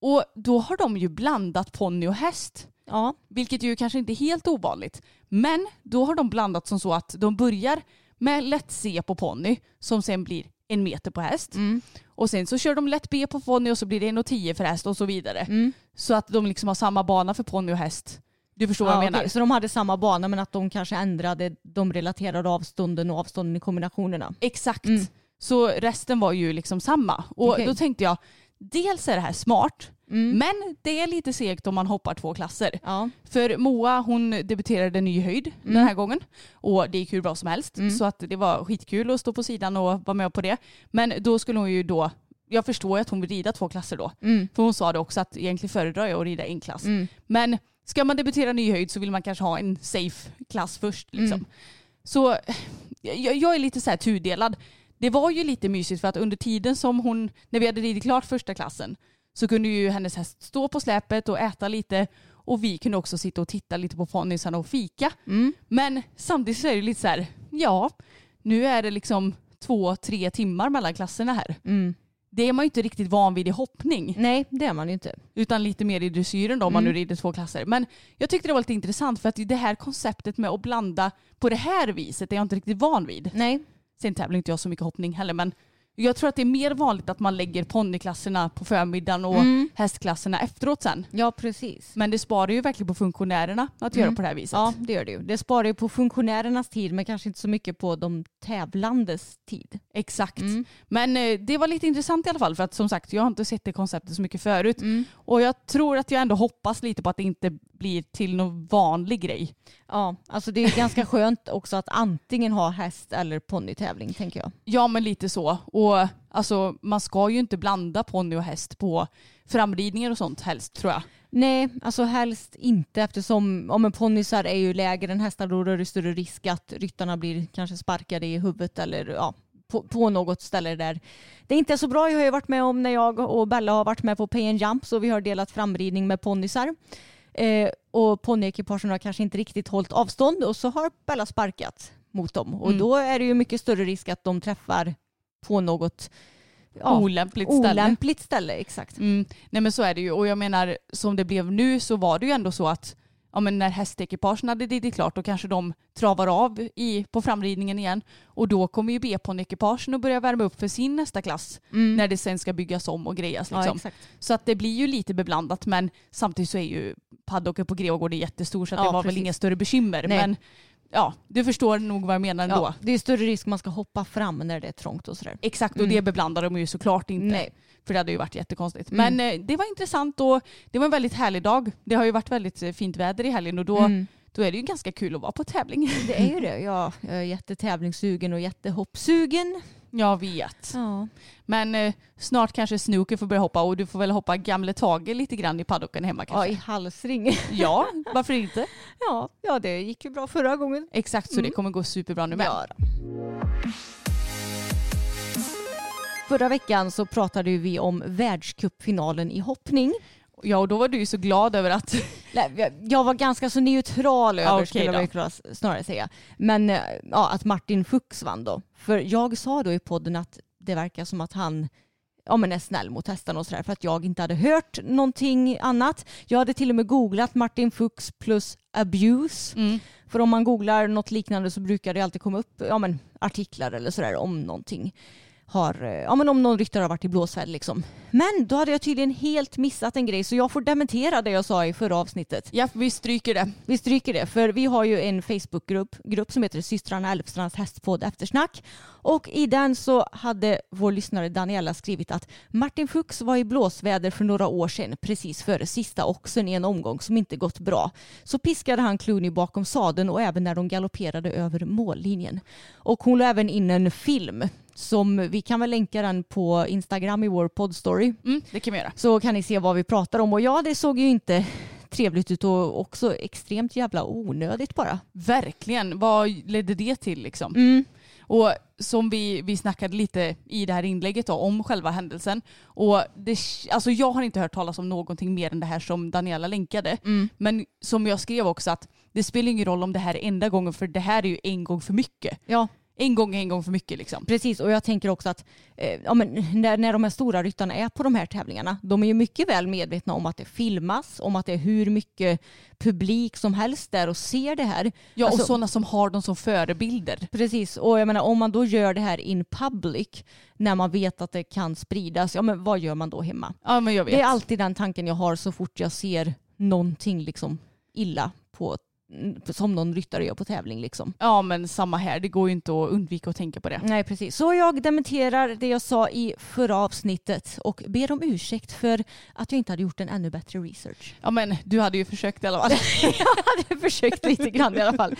Och då har de ju blandat ponny och häst. Ja. Vilket ju kanske inte är helt ovanligt. Men då har de blandat som så att de börjar med lätt C på ponny som sen blir en meter på häst. Mm. Och sen så kör de lätt B på ponny och så blir det 1,10 för häst och så vidare. Mm. Så att de liksom har samma bana för ponny och häst. Du förstår vad Ja, jag menar? okej. Så de hade samma bana men att de kanske ändrade de relaterade avstånden och avstånden i kombinationerna. Exakt. Mm. Så resten var ju liksom samma. Och Okej. då tänkte jag, dels är det här smart, Mm. men det är lite segt om man hoppar två klasser. Ja. För Moa hon debuterade ny höjd den här gången och det gick hur bra som helst. Mm. Så att det var skitkul att stå på sidan och vara med på det. Men då skulle hon ju då, jag förstår ju att hon vill rida två klasser då. Mm. För hon sa det också att egentligen föredrar jag att rida en klass. Mm. Men ska man debutera ny höjd så vill man kanske ha en safe klass först. Liksom. Mm. Så jag, jag är lite så här tudelad. Det var ju lite mysigt för att under tiden som hon, när vi hade ridit klart första klassen, så kunde ju hennes häst stå på släpet och äta lite och vi kunde också sitta och titta lite på ponnysarna och fika. Mm. Men samtidigt så är det lite så här, ja, nu är det liksom två, tre timmar mellan klasserna här. Mm. Det är man ju inte riktigt van vid i hoppning. Nej, det är man ju inte. Utan lite mer i dressyren då om man Mm. nu rider två klasser. Men jag tyckte det var lite intressant för att det här konceptet med att blanda på det här viset är jag inte riktigt van vid. Nej. Sen tävlar inte jag så mycket hoppning heller men jag tror att det är mer vanligt att man lägger ponnyklasserna på förmiddagen och Mm. hästklasserna efteråt sen. Ja, precis. Men det sparar ju verkligen på funktionärerna att göra Mm. på det här viset. Ja, det gör det ju. Det sparar ju på funktionärernas tid men kanske inte så mycket på de tävlandes tid. Exakt. Mm. Men eh, det var lite intressant i alla fall för att som sagt jag har inte sett det konceptet så mycket förut. Mm. Och jag tror att jag ändå hoppas lite på att det inte blir till någon vanlig grej. Ja, alltså det är ganska skönt också att antingen ha häst eller ponnytävling tänker jag. Ja men lite så. Och alltså man ska ju inte blanda ponny och häst på framridningar och sånt helst tror jag. Nej, alltså helst inte eftersom ja, men ponnysar är ju lägre än hästar då är det större risk att ryttarna blir kanske sparkade i huvudet eller ja, på, på något ställe där det inte är så bra. Jag har ju varit med om när jag och Bella har varit med på Pay and Jump så vi har delat framridning med ponnysar. Eh, och ponnyekipagen har kanske inte riktigt hållit avstånd och så har Bella sparkat mot dem och Mm. då är det ju mycket större risk att de träffar på något ja, Olämpligt ställe. olämpligt ställe. Exakt. Mm. Nej men så är det ju och jag menar som det blev nu så var det ju ändå så att ja, men när hästekipagen hade ridit klart då kanske de travar av i, på framridningen igen och då kommer ju B-ponnyekipagen att börja värma upp för sin nästa klass Mm. när det sen ska byggas om och grejas. Ja, Liksom. exakt. så att det blir ju lite beblandat men samtidigt så är ju paddocken på Grevagården jättestor så att Ja, det var väl precis. inga större bekymmer. Nej. Men ja, du förstår nog vad jag menar ändå. Ja, det är större risk man ska hoppa fram när det är trångt och sådär. Exakt och Mm. det beblandar de ju såklart inte. Nej. För det hade ju varit jättekonstigt. Mm. Men eh, det var intressant och det var en väldigt härlig dag. Det har ju varit väldigt eh, fint väder i helgen och då, Mm. då är det ju ganska kul att vara på tävling. Det är ju det. Ja, jag är jättetävlingssugen och jättehoppsugen. Jag vet. Ja. Men eh, snart kanske Snooker får börja hoppa och du får väl hoppa gamle Tage lite grann i paddocken hemma ja, kanske. i halsring. [laughs] Ja, varför inte? Ja, ja, det gick ju bra förra gången. Exakt, så det Mm. kommer gå superbra nu med. Ja. Förra veckan så pratade vi om världscupfinalen i hoppning. Ja, och då var du ju så glad över att... Jag- var ganska så neutral över okej skulle jag kunna snarare säga. Men eh, ja, att Martin Fuchs vann då. För jag sa då i podden att det verkar som att han ja, men är snäll mot hästarna och sådär för att jag inte hade hört någonting annat. Jag hade till och med googlat Martin Fuchs plus abuse. Mm. För om man googlar något liknande så brukar det alltid komma upp ja, men, artiklar eller sådär om någonting. Har, eh, ja, men om någon ryttare har varit i blåsväder liksom. Men då hade jag tydligen helt missat en grej så jag får dementera det jag sa i förra avsnittet. Ja, vi stryker det. Vi stryker det för vi har ju en Facebookgrupp grupp som heter systrarna Älvstrands hästpodd eftersnack. Och i den så hade vår lyssnare Daniela skrivit att Martin Fuchs var i blåsväder för några år sedan precis före sista oxen i en omgång som inte gått bra. Så piskade han Clooney bakom sadeln och även när de galopperade över mållinjen. Och hon la även in en film som vi kan väl länka den på Instagram i vår poddstory Mm, det kan vi göra. så kan ni se vad vi pratar om. Och ja, det såg ju inte trevligt ut och också extremt jävla onödigt bara. Verkligen. Vad ledde det till liksom? Mm. Och som vi, vi snackade lite i det här inlägget då, om själva händelsen. Och det, alltså jag har inte hört talas om någonting mer än det här som Daniela länkade. Mm. Men som jag skrev också att det spelar ingen roll om det här är enda gången för det här är ju en gång för mycket. Ja, En gång är en gång för mycket liksom. precis. Och jag tänker också att eh, ja, men när, när de här stora ryttarna är på de här tävlingarna, de är ju mycket väl medvetna om att det filmas, om att det är hur mycket publik som helst där och ser det här. Ja Alltså- och sådana som har dem som förebilder. Precis, och jag menar om man då gör det här in public när man vet att det kan spridas, ja men vad gör man då hemma? Ja men jag vet. Det är alltid den tanken jag har så fort jag ser någonting liksom illa på, som någon ryttare gör på tävling. Liksom. Ja men samma här, det går ju inte att undvika att tänka på det. Nej precis, så jag dementerar det jag sa i förra avsnittet och ber om ursäkt för att jag inte hade gjort en ännu bättre research. Ja men du hade ju försökt i alla fall. [laughs] jag hade försökt lite grann i alla fall.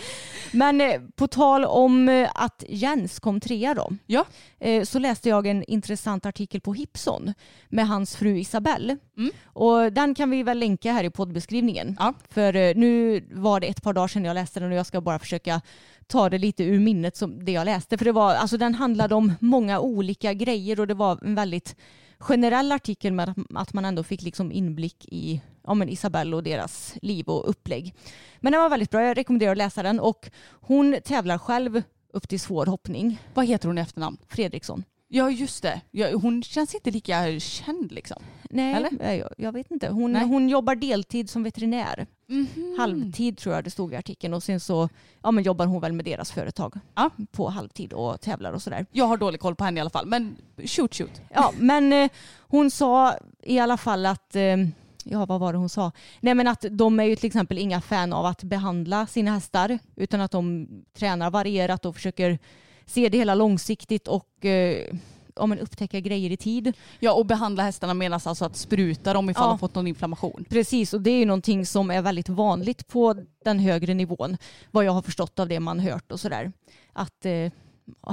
Men eh, på tal om eh, att Jens kom trea då. Ja. Eh, så läste jag en intressant artikel på Hipson med hans fru Isabelle. Mm. Och den kan vi väl länka här i poddbeskrivningen. Ja. För eh, nu var det ett par dagar sedan jag läste den och jag ska bara försöka ta det lite ur minnet som det jag läste. För det var, alltså den handlade om många olika grejer och det var en väldigt generell artikel med att- man ändå fick liksom inblick i ja, men Isabelle och deras liv och upplägg. Men den var väldigt bra, jag rekommenderar att läsa den och hon tävlar själv upp till svår hoppning, Vad heter hon i efternamn? Fredriksson. Ja just det. Ja, hon känns inte lika känd liksom. Nej, Eller? Jag, jag vet inte. Hon, Nej. hon jobbar deltid som veterinär. Mhm. Halvtid tror jag det stod i artikeln och sen så ja, men jobbar hon väl med deras företag Ja. på halvtid och tävlar och sådär. Jag har dålig koll på henne i alla fall. Men shoot shoot. Ja, men eh, hon sa i alla fall att eh, Ja, vad var det hon sa? Nej, men att de är ju till exempel inga fan av att behandla sina hästar utan att de tränar varierat och försöker se det hela långsiktigt och eh, ja, men upptäcka grejer i tid. Ja och behandla hästarna menas alltså att spruta dem ifall Ja. de fått någon inflammation. Precis, och det är ju någonting som är väldigt vanligt på den högre nivån. Vad jag har förstått av det man hört och sådär. Att eh,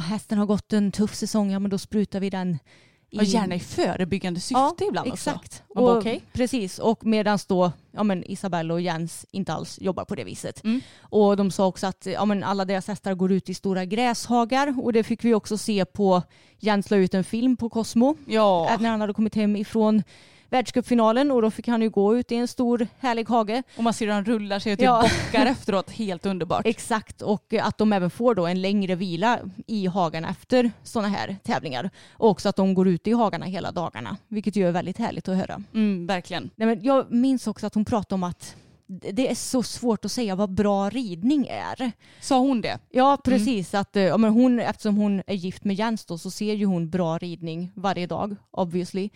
hästen har gått en tuff säsong, ja men då sprutar vi den i... Och gärna i förebyggande syfte ibland också. exakt. Bara, Och, okej. Precis, och medan då ja, men Isabelle och Jens inte alls jobbar på det viset. Mm. Och de sa också att ja, men alla deras hästar går ut i stora gräshagar och det fick vi också se på Jens la ut en film på Cosmo Ja. när han hade kommit hem ifrån världscupfinalen och då fick han ju gå ut i en stor härlig hage. Och man ser hur han rullar sig och typ Ja. bockar [laughs] efteråt. Helt underbart. Exakt och att de även får då en längre vila i hagarna efter sådana här tävlingar. Och också att de går ute i hagarna hela dagarna vilket ju är väldigt härligt att höra. Mm, verkligen. Nej, men jag minns också att hon pratade om att det är så svårt att säga vad bra ridning är. Sa hon det? Ja precis, att, eh, ja, men hon, eftersom hon är gift med Jens då, så ser ju hon bra ridning varje dag obviously.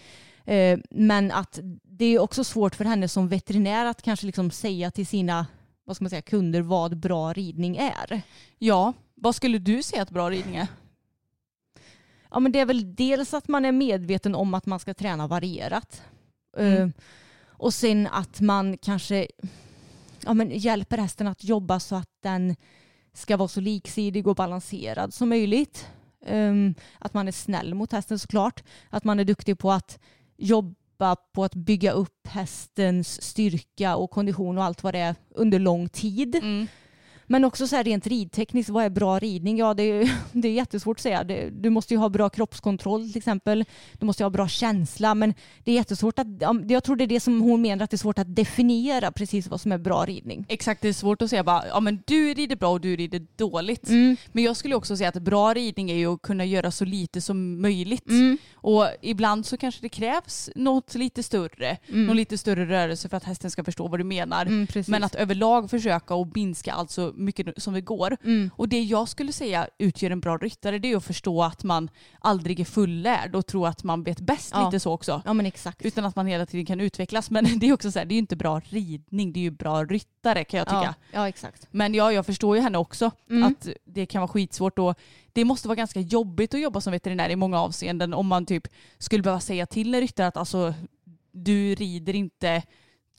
Eh, men att det är också svårt för henne som veterinär att kanske liksom säga till sina vad ska man säga, kunder vad bra ridning är. Ja. Vad skulle du säga att bra ridning är? Ja men det är väl dels att man är medveten om att man ska träna varierat. Eh, Mm och sen att man kanske ja, men hjälper hästen att jobba så att den ska vara så liksidig och balanserad som möjligt. Um, att man är snäll mot hästen såklart. Att man är duktig på att jobba på att bygga upp hästens styrka och kondition och allt vad det är under lång tid. Mm. Men också så här rent ridtekniskt, vad är bra ridning? Ja, det är, [laughs] det är jättesvårt att säga. Det, du måste ju ha bra kroppskontroll till exempel. Du måste ju ha bra känsla, men det är jättesvårt att... ja, Jag tror det är det som hon menar, att det är svårt att definiera precis vad som är bra ridning. Exakt, det är svårt att säga bara, ja men du rider bra och du rider dåligt. Mm. Men jag skulle också säga att bra ridning är ju att kunna göra så lite som möjligt. Mm. Och ibland så kanske det krävs något lite större, någon lite större rörelse för att hästen ska förstå vad du menar. Mm. Men att överlag försöka och minska allt så mycket som det går. Mm. Och det jag skulle säga utgör en bra ryttare det är att förstå att man aldrig är fullärd och tro att man vet bäst Ja. lite så också. Ja men exakt. Utan att man hela tiden kan utvecklas. Men [laughs] det är också så här, det är ju inte bra ridning, det är ju bra ryttare kan jag tycka. Ja, ja exakt. Men ja, jag förstår ju henne också. Mm. Att det kan vara skitsvårt och det måste vara ganska jobbigt att jobba som veterinär i många avseenden om man typ skulle behöva säga till en ryttare att alltså du rider inte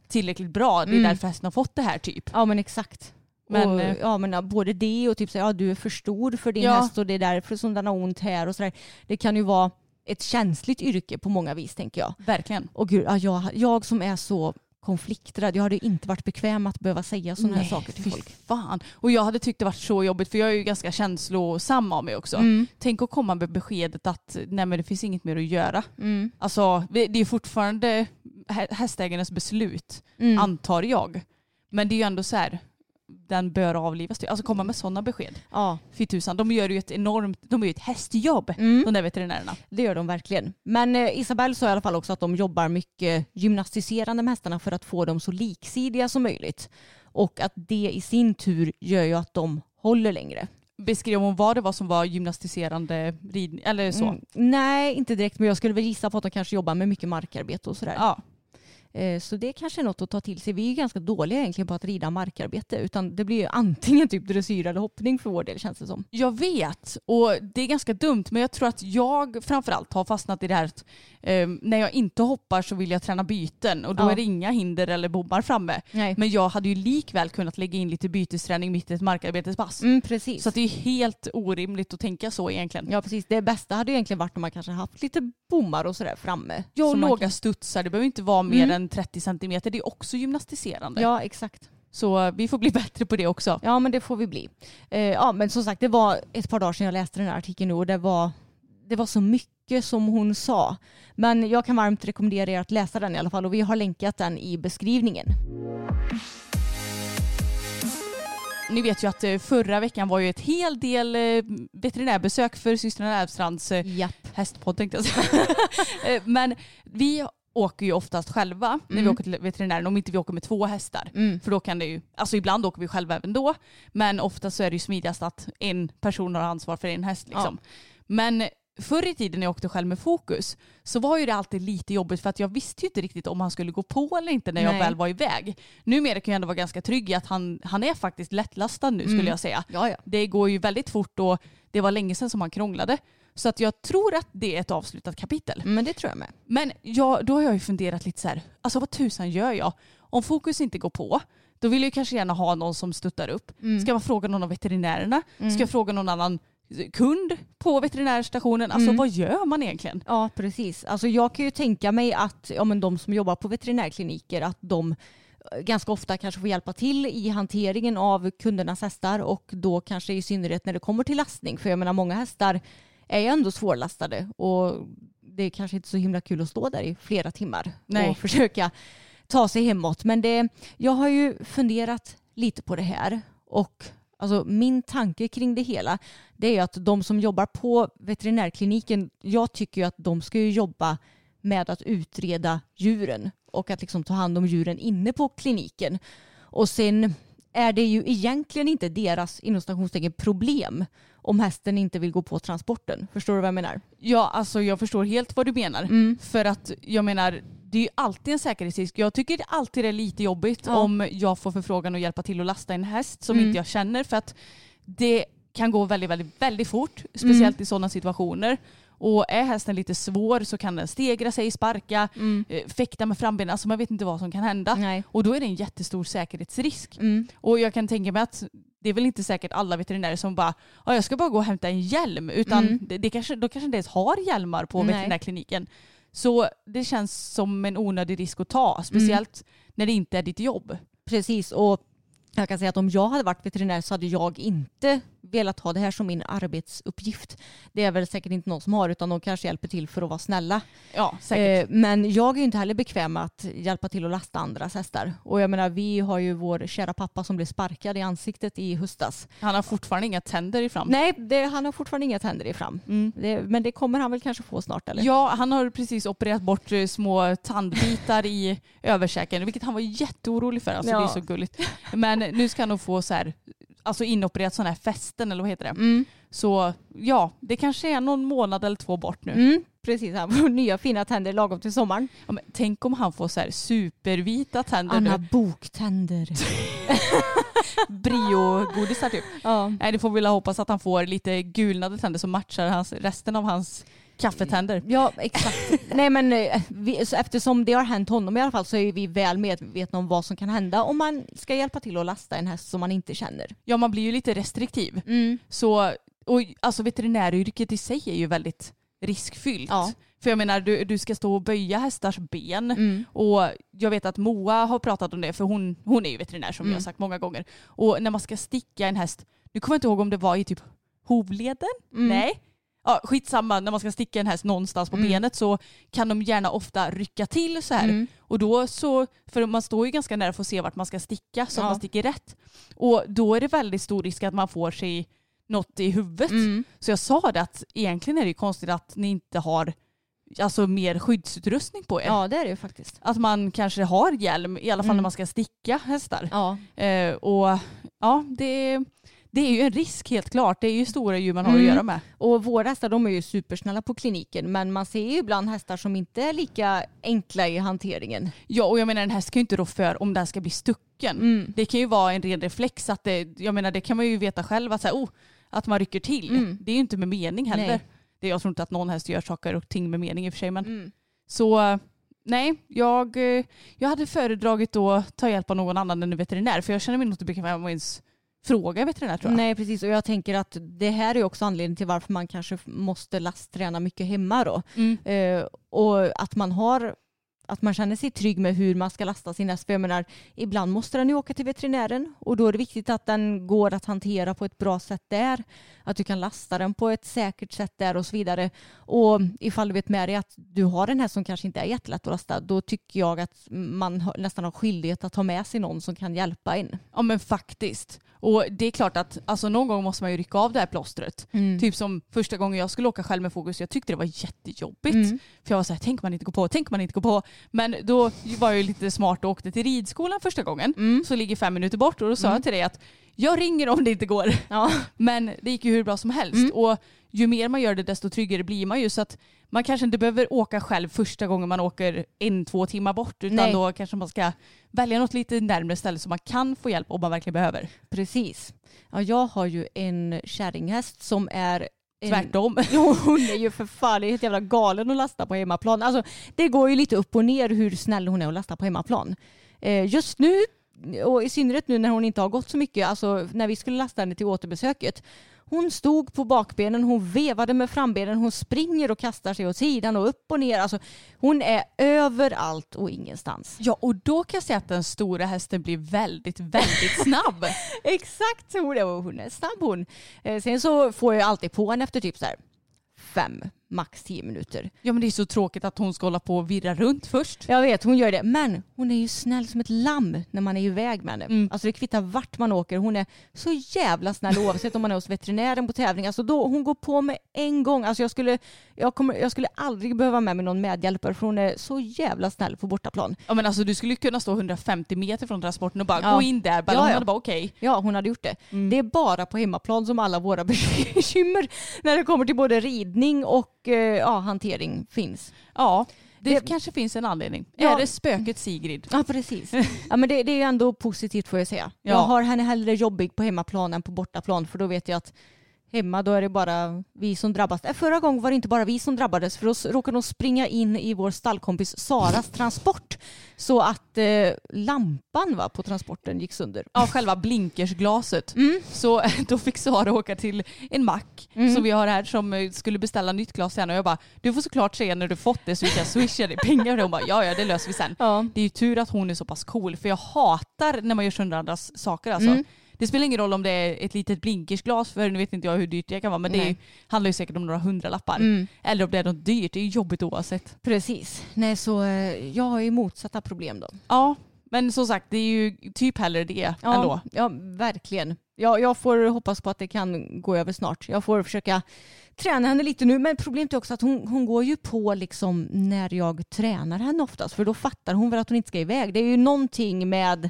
tillräckligt bra, det är Mm. därför hästen har fått det här typ. Ja men exakt. Men, och, eh, ja, men både det och typ så, ja, du är för stor för din Ja. häst och det är därför som den har ont här och sådär. Det kan ju vara ett känsligt yrke på många vis tänker jag. Verkligen. Och gud, ja, jag, jag som är så konflikträdd, jag hade ju inte varit bekväm att behöva säga sådana här saker till folk. fan. Och jag hade tyckt det varit så jobbigt för jag är ju ganska känslosam av mig också. Mm. Tänk att komma med beskedet att nej men det finns inget mer att göra. Mm. Alltså det är fortfarande hä- hästägarens beslut, Mm. antar jag. Men det är ju ändå så här, den bör avlivas. typ. Alltså komma med sådana besked. Ja, Fy tusan, de gör ju ett enormt, de gör ju ett hästjobb, Mm. de där veterinärerna. det gör de verkligen. Men eh, Isabelle sa i alla fall också att de jobbar mycket gymnastiserande med hästarna för att få dem så liksidiga som möjligt. Och att det i sin tur gör ju att de håller längre. Beskrev hon vad det var som var gymnastiserande ridning, eller så? Mm. Nej, inte direkt, men jag skulle väl gissa på att de kanske jobbar med mycket markarbete och sådär. Ja. Eh, Så det kanske är något att ta till sig. Vi är ju ganska dåliga egentligen på att rida markarbete, utan det blir ju antingen typ dressyr eller hoppning för vår del känns det som. Jag vet och det är ganska dumt men jag tror att jag framförallt har fastnat i det här att eh, när jag inte hoppar så vill jag träna byten och då Ja. är det inga hinder eller bommar framme. Nej. Men jag hade ju likväl kunnat lägga in lite bytesträning mitt i ett markarbetespass. Mm, precis. Så det är helt orimligt att tänka så egentligen. Ja precis, det bästa hade ju egentligen varit om man kanske haft lite bommar och sådär framme. Ja, och låga kan- studsar, det behöver inte vara mer Mm. än 30 centimeter. Det är också gymnastiserande. Ja exakt. Så eh, vi får bli bättre på det också. Ja men det får vi bli. Eh, ja men som sagt det var ett par dagar sedan jag läste den här artikeln nu och det var, det var så mycket som hon sa. Men jag kan varmt rekommendera er att läsa den i alla fall och vi har länkat den i beskrivningen. Ni vet ju att eh, förra veckan var ju ett hel del eh, veterinärbesök för systrarna Elfstrands eh, Japp. Hästpodd tänkte jag säga. [laughs] Eh, Men vi åker ju oftast själva när vi Mm. åker till veterinären om inte vi åker med två hästar. Mm. För då kan det ju, alltså ibland åker vi själva även då, men ofta så är det ju smidigast att en person har ansvar för en häst. Liksom. Men förr i tiden när jag åkte själv med Fokus så var ju det alltid lite jobbigt för att jag visste ju inte riktigt om han skulle gå på eller inte när jag Nej. väl var iväg. Numera kan jag ändå vara ganska trygg i att han, han är faktiskt lättlastad nu skulle Mm. jag säga. Ja, ja. Det går ju väldigt fort och det var länge sedan som han krånglade. Så att jag tror att det är ett avslutat kapitel. Men det tror jag med. Men jag, då har jag ju funderat lite så här, alltså vad tusan gör jag? Om fokus inte går på, då vill jag ju kanske gärna ha någon som stöttar upp. Mm. Ska man fråga någon av veterinärerna? Mm. Ska jag fråga någon annan kund på veterinärstationen? Alltså Mm. vad gör man egentligen? Ja, precis. Alltså jag kan ju tänka mig att ja, men de som jobbar på veterinärkliniker, att de eh, ganska ofta kanske får hjälpa till i hanteringen av kundernas hästar och då kanske i synnerhet när det kommer till lastning. För jag menar många hästar är ju ändå svårlastade och det är kanske inte så himla kul att stå där i flera timmar Nej. och [laughs] försöka ta sig hemåt. Men det, jag har ju funderat lite på det här och alltså min tanke kring det hela det är ju att de som jobbar på veterinärkliniken, jag tycker ju att de ska ju jobba med att utreda djuren och att liksom ta hand om djuren inne på kliniken. Och sen är det ju egentligen inte deras inom problem om hästen inte vill gå på transporten. Förstår du vad jag menar? Ja, alltså jag förstår helt vad du menar. Mm. För att jag menar, det är ju alltid en säkerhetsrisk. Jag tycker det alltid är lite jobbigt Ja. om jag får förfrågan att hjälpa till att lasta en häst som Mm. inte jag känner. För att det kan gå väldigt, väldigt, väldigt fort. Speciellt Mm. i sådana situationer. Och är hästen lite svår så kan den stegra sig, sparka, Mm. eh, fäkta med frambenen. Alltså man vet inte vad som kan hända. Nej. Och då är det en jättestor säkerhetsrisk. Mm. Och jag kan tänka mig att det är väl inte säkert alla veterinärer som bara ja, jag ska bara gå och hämta en hjälm. Utan Mm. det, det kanske, de kanske inte ens har hjälmar på Nej. veterinärkliniken. Så det känns som en onödig risk att ta. Speciellt när det inte är ditt jobb. Precis, och jag kan säga att om jag hade varit veterinär så hade jag inte velat ha det här som min arbetsuppgift. Det är väl säkert inte någon som har utan de kanske hjälper till för att vara snälla. Ja, säkert. Eh, men jag är inte heller bekväm med att hjälpa till att lasta andras hästar. Och jag menar vi har ju vår kära pappa som blev sparkad i ansiktet i höstas. Han har fortfarande inga tänder i fram. Nej, det, han har fortfarande inga tänder i fram. Mm. Det, men det kommer han väl kanske få snart eller? Ja, han har precis opererat bort eh, små tandbitar i överkäken, vilket han var jätteorolig för. Alltså, Ja. Det är så gulligt. Men nu ska han nog få så här, alltså inopererat sådana här fästen, eller vad heter det? Mm. Så ja, det kanske är någon månad eller två bort nu. Mm, precis, han får [laughs] nya fina tänder lagom till sommaren. Ja, men tänk om han får så här supervita tänder Han har nu. boktänder. [laughs] Brio-godisar typ. ja. Nej, det får vi väl hoppas att han får lite gulnade tänder som matchar hans, resten av hans kaffetänder. Ja, exakt. Nej, men eh, vi, så eftersom det har hänt honom i alla fall så är vi väl medvetna om vad som kan hända om man ska hjälpa till att lasta en häst som man inte känner. Ja, man blir ju lite restriktiv. Mm. Så, och alltså veterinäryrket i sig är ju väldigt riskfyllt. Ja. För jag menar, du, du ska stå och böja hästars ben. Mm. Och jag vet att Moa har pratat om det, för hon, hon är ju veterinär som Mm. har sagt många gånger. Och när man ska sticka en häst, nu kommer jag inte ihåg om det var i typ hovleden? Mm. Nej. Ja, skitsamma, när man ska sticka en häst någonstans på Mm. benet så kan de gärna ofta rycka till så här. Mm. Och då så, för man står ju ganska nära för att se vart man ska sticka så Ja. man sticker rätt. Och då är det väldigt stor risk att man får sig något i huvudet. Mm. Så jag sa det att egentligen är det ju konstigt att ni inte har alltså, mer skyddsutrustning på er. Ja, det är det ju faktiskt. Att man kanske har hjälm, i alla fall Mm. när man ska sticka hästar. Ja. Eh, och ja, det, det är ju en risk helt klart. Det är ju stora djur man har Mm. att göra med. Och våra hästar de är ju supersnälla på kliniken men man ser ju ibland hästar som inte är lika enkla i hanteringen. Ja, och jag menar en häst kan ju inte rå för om den ska bli stucken. Mm. Det kan ju vara en ren reflex att det, jag menar det kan man ju veta själv att, så här, oh, att man rycker till. Mm. Det är ju inte med mening heller. Nej. Det, jag tror inte att någon häst gör saker och ting med mening i och för sig. Men Mm. Så nej, jag, eh, jag hade föredragit att ta hjälp av någon annan än en veterinär för jag känner mig inte bekväm med ens fråga veterinär tror jag. Nej precis och jag tänker att det här är också anledningen till varför man kanske måste lastträna mycket hemma då. Mm. Eh, och att man har att man känner sig trygg med hur man ska lasta sin häst. För jag menar, ibland måste den ju åka till veterinären och då är det viktigt att den går att hantera på ett bra sätt där. Att du kan lasta den på ett säkert sätt där och så vidare. Och ifall du vet med dig att du har en häst som kanske inte är jättelätt att lasta, då tycker jag att man nästan har skyldighet att ta med sig någon som kan hjälpa en. Ja men faktiskt. Och det är klart att alltså, någon gång måste man ju rycka av det här plåstret. Typ som första gången jag skulle åka själv med fokus, jag tyckte det var jättejobbigt. För jag var så här, tänk man inte går på, tänk man inte går på. Men då var jag lite smart och åkte till ridskolan första gången, så ligger fem minuter bort och då sa jag till dig att jag ringer om det inte går. Ja. [laughs] Men det gick ju hur bra som helst. Och ju mer man gör det desto tryggare blir man ju. Så att man kanske inte behöver åka själv första gången man åker en, två timmar bort. Utan Nej. då kanske man ska välja något lite närmare ställe så man kan få hjälp om man verkligen behöver. Precis. Ja, jag har ju en kärringhäst som är. Tvärtom. [laughs] Jo, hon är ju för fan helt jävla galen att lasta på hemmaplan. Alltså, det går ju lite upp och ner hur snäll hon är att lasta på hemmaplan. Eh, just nu, och i synnerhet nu när hon inte har gått så mycket, alltså när vi skulle lasta henne till återbesöket. Hon stod på bakbenen, hon vevade med frambenen, hon springer och kastar sig åt sidan och upp och ner. Alltså, hon är överallt och ingenstans. Ja och då kan jag säga att den stora hästen blir väldigt, väldigt [laughs] snabb. Exakt, hon är, hon är snabb hon. Eh, sen så får jag alltid på henne efter typ så här fem, max tio minuter. Ja men det är så tråkigt att hon ska hålla på och virra runt först. Jag vet, hon gör det. Men hon är ju snäll som ett lamm när man är iväg med henne. Mm. Alltså det kvittar vart man åker. Hon är så jävla snäll oavsett om man är hos veterinären på tävling. Alltså då, hon går på med en gång. Alltså jag, skulle, jag, kommer, jag skulle aldrig behöva med mig någon medhjälpare för hon är så jävla snäll på bortaplan. Ja men alltså du skulle kunna stå 150 meter från transporten och bara Ja. gå in där. Bara, Ja, hon ja. hade bara okej. Ja, hon hade gjort det. Mm. Det är bara på hemmaplan som alla våra [laughs] bekymmer när det kommer till både ridning och ja, hantering finns. Ja, det, Det- kanske finns en anledning. Ja. Är det spöket Sigrid? Ja, precis. [laughs] Ja, men det, det är ändå positivt får jag säga. Ja. Jag har henne hellre jobbig på hemmaplan än på bortaplan för då vet jag att hemma då är det bara vi som drabbas. Äh, Förra gången var det inte bara vi som drabbades för då råkade de springa in i vår stallkompis Saras transport så att eh, lampan va, på transporten gick sönder. Av själva blinkersglaset. Mm. Så [laughs] då fick Sara åka till en mack som vi har här som eh, skulle beställa nytt glas henne och jag bara du får såklart säga när du fått det så vi kan swisha dig pengar. Och hon bara ja ja det löser vi sen. Ja. Det är ju tur att hon är så pass cool för jag hatar när man gör sönder andras saker alltså. Mm. Det spelar ingen roll om det är ett litet blinkersglas för nu vet inte jag hur dyrt det kan vara men det Nej. handlar ju säkert om några hundralappar. Mm. Eller om det är något dyrt, det är ju jobbigt oavsett. Precis. Nej, så eh, jag har ju motsatta problem då. Ja, men som sagt det är ju typ hellre det Ja, ändå. ja verkligen. Jag, jag får hoppas på att det kan gå över snart. Jag får försöka träna henne lite nu. Men problemet är också att hon, hon går ju på liksom när jag tränar henne oftast. För då fattar hon väl att hon inte ska iväg. Det är ju någonting med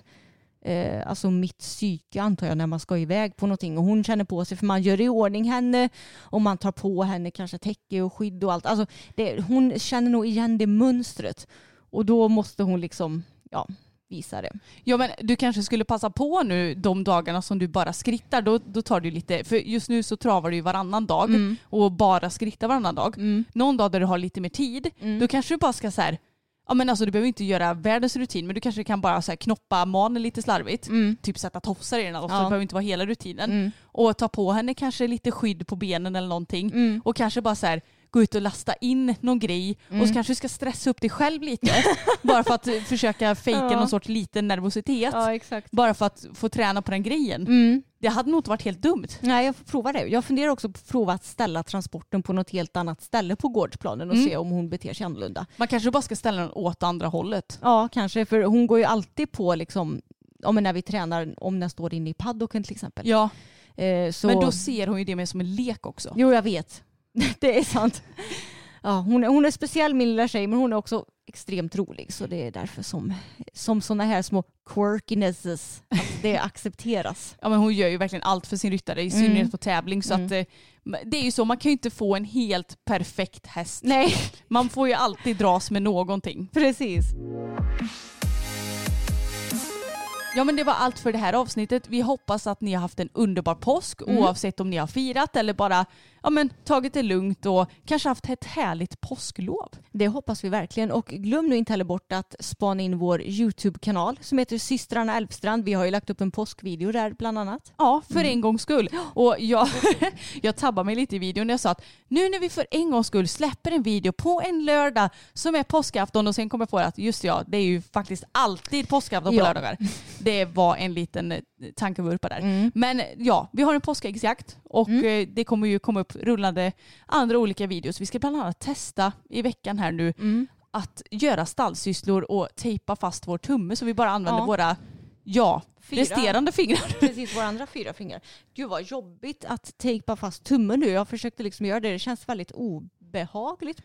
eh, alltså mitt psyke antar jag när man ska iväg på någonting. Och hon känner på sig för man gör i ordning henne och man tar på henne kanske täcke och skydd och allt. Alltså det, hon känner nog igen det mönstret. Och då måste hon liksom ja, visa det. Ja men du kanske skulle passa på nu de dagarna som du bara skrittar. Då, då tar du lite, för just nu så travar du ju varannan dag Mm. och bara skrittar varannan dag. Någon dag där du har lite mer tid, Mm. då kanske du bara ska så här, ja men alltså du behöver inte göra världens rutin men du kanske kan bara så här knoppa manen lite slarvigt. Typ sätta tofsar i den och så Mm. Ja. det behöver inte vara hela rutinen. Mm. Och ta på henne kanske lite skydd på benen eller någonting. Mm. Och kanske bara så här gå ut och lasta in någon grej och så kanske du ska stressa upp dig själv lite. [laughs] bara för att eh, försöka fejka Ja. någon sorts liten nervositet. exakt. Bara för att få träna på den grejen. Mm. Det hade nog inte varit helt dumt. Nej, jag får prova det. Jag funderar också på att prova att ställa transporten på något helt annat ställe på gårdsplanen och Mm. se om hon beter sig annorlunda. Man kanske bara ska ställa den åt andra hållet. Ja, kanske. För hon går ju alltid på liksom, men när vi tränar, om den står inne i paddocken till exempel. Ja, Eh, men då ser hon ju det mer som en lek också. Jo, jag vet. [laughs] det är sant. Ja, hon, är, hon är speciell min lilla tjej, men hon är också extremt rolig. Så det är därför som, som sådana här små quirkinesses, att det [laughs] accepteras. Ja, men hon gör ju verkligen allt för sin ryttare, i Mm. synnerhet på tävling. Så Mm. att, eh, det är ju så, man kan ju inte få en helt perfekt häst. Nej, Man får ju alltid dras med någonting. precis. Ja men det var allt för det här avsnittet. Vi hoppas att ni har haft en underbar påsk Mm. oavsett om ni har firat eller bara ja, men, tagit det lugnt och kanske haft ett härligt påsklov. Det hoppas vi verkligen. Och glöm nu inte heller bort att spana in vår YouTube-kanal som heter Systrarna Älvstrand. Vi har ju lagt upp en påskvideo där bland annat. Ja, för en gångs skull. Och jag, [laughs] jag tabbade mig lite i videon när jag sa att nu när vi för en gångs skull släpper en video på en lördag som är påskafton och sen kommer jag på att just ja, det är ju faktiskt alltid påskafton på Ja. lördagar. Det var en liten tankevurpa där. Mm. Men ja, vi har en påskäggsjakt och eh, det kommer ju komma upp rullande andra olika videos. Vi ska bland annat testa i veckan här nu Mm. att göra stallsysslor och tejpa fast vår tumme så vi bara använder Ja. våra ja, Fyra. resterande fingrar. [laughs] Precis, våra andra fyra fingrar. Gud vad jobbigt att tejpa fast tummen nu. Jag försökte liksom göra det. Det känns väldigt obehagligt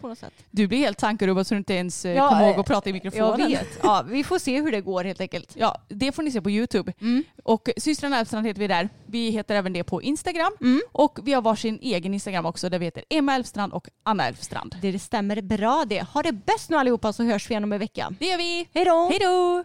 på något sätt. Du blir helt tankerubbad så du inte ens eh, Ja, kommer ihåg eh, att prata i Jag mikrofonen. vet. Ja, vi får se hur det går helt enkelt. Ja, det får ni se på YouTube. Mm. Och systrarna Elfstrand heter vi där. Vi heter även det på Instagram. Mm. Och vi har varsin egen Instagram också där vi heter Emma Elfstrand och Anna Elfstrand. Det stämmer bra det. Ha det bäst nu allihopa så hörs vi igen om en vecka. Det gör vi! Hej då! Hej då!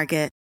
Target.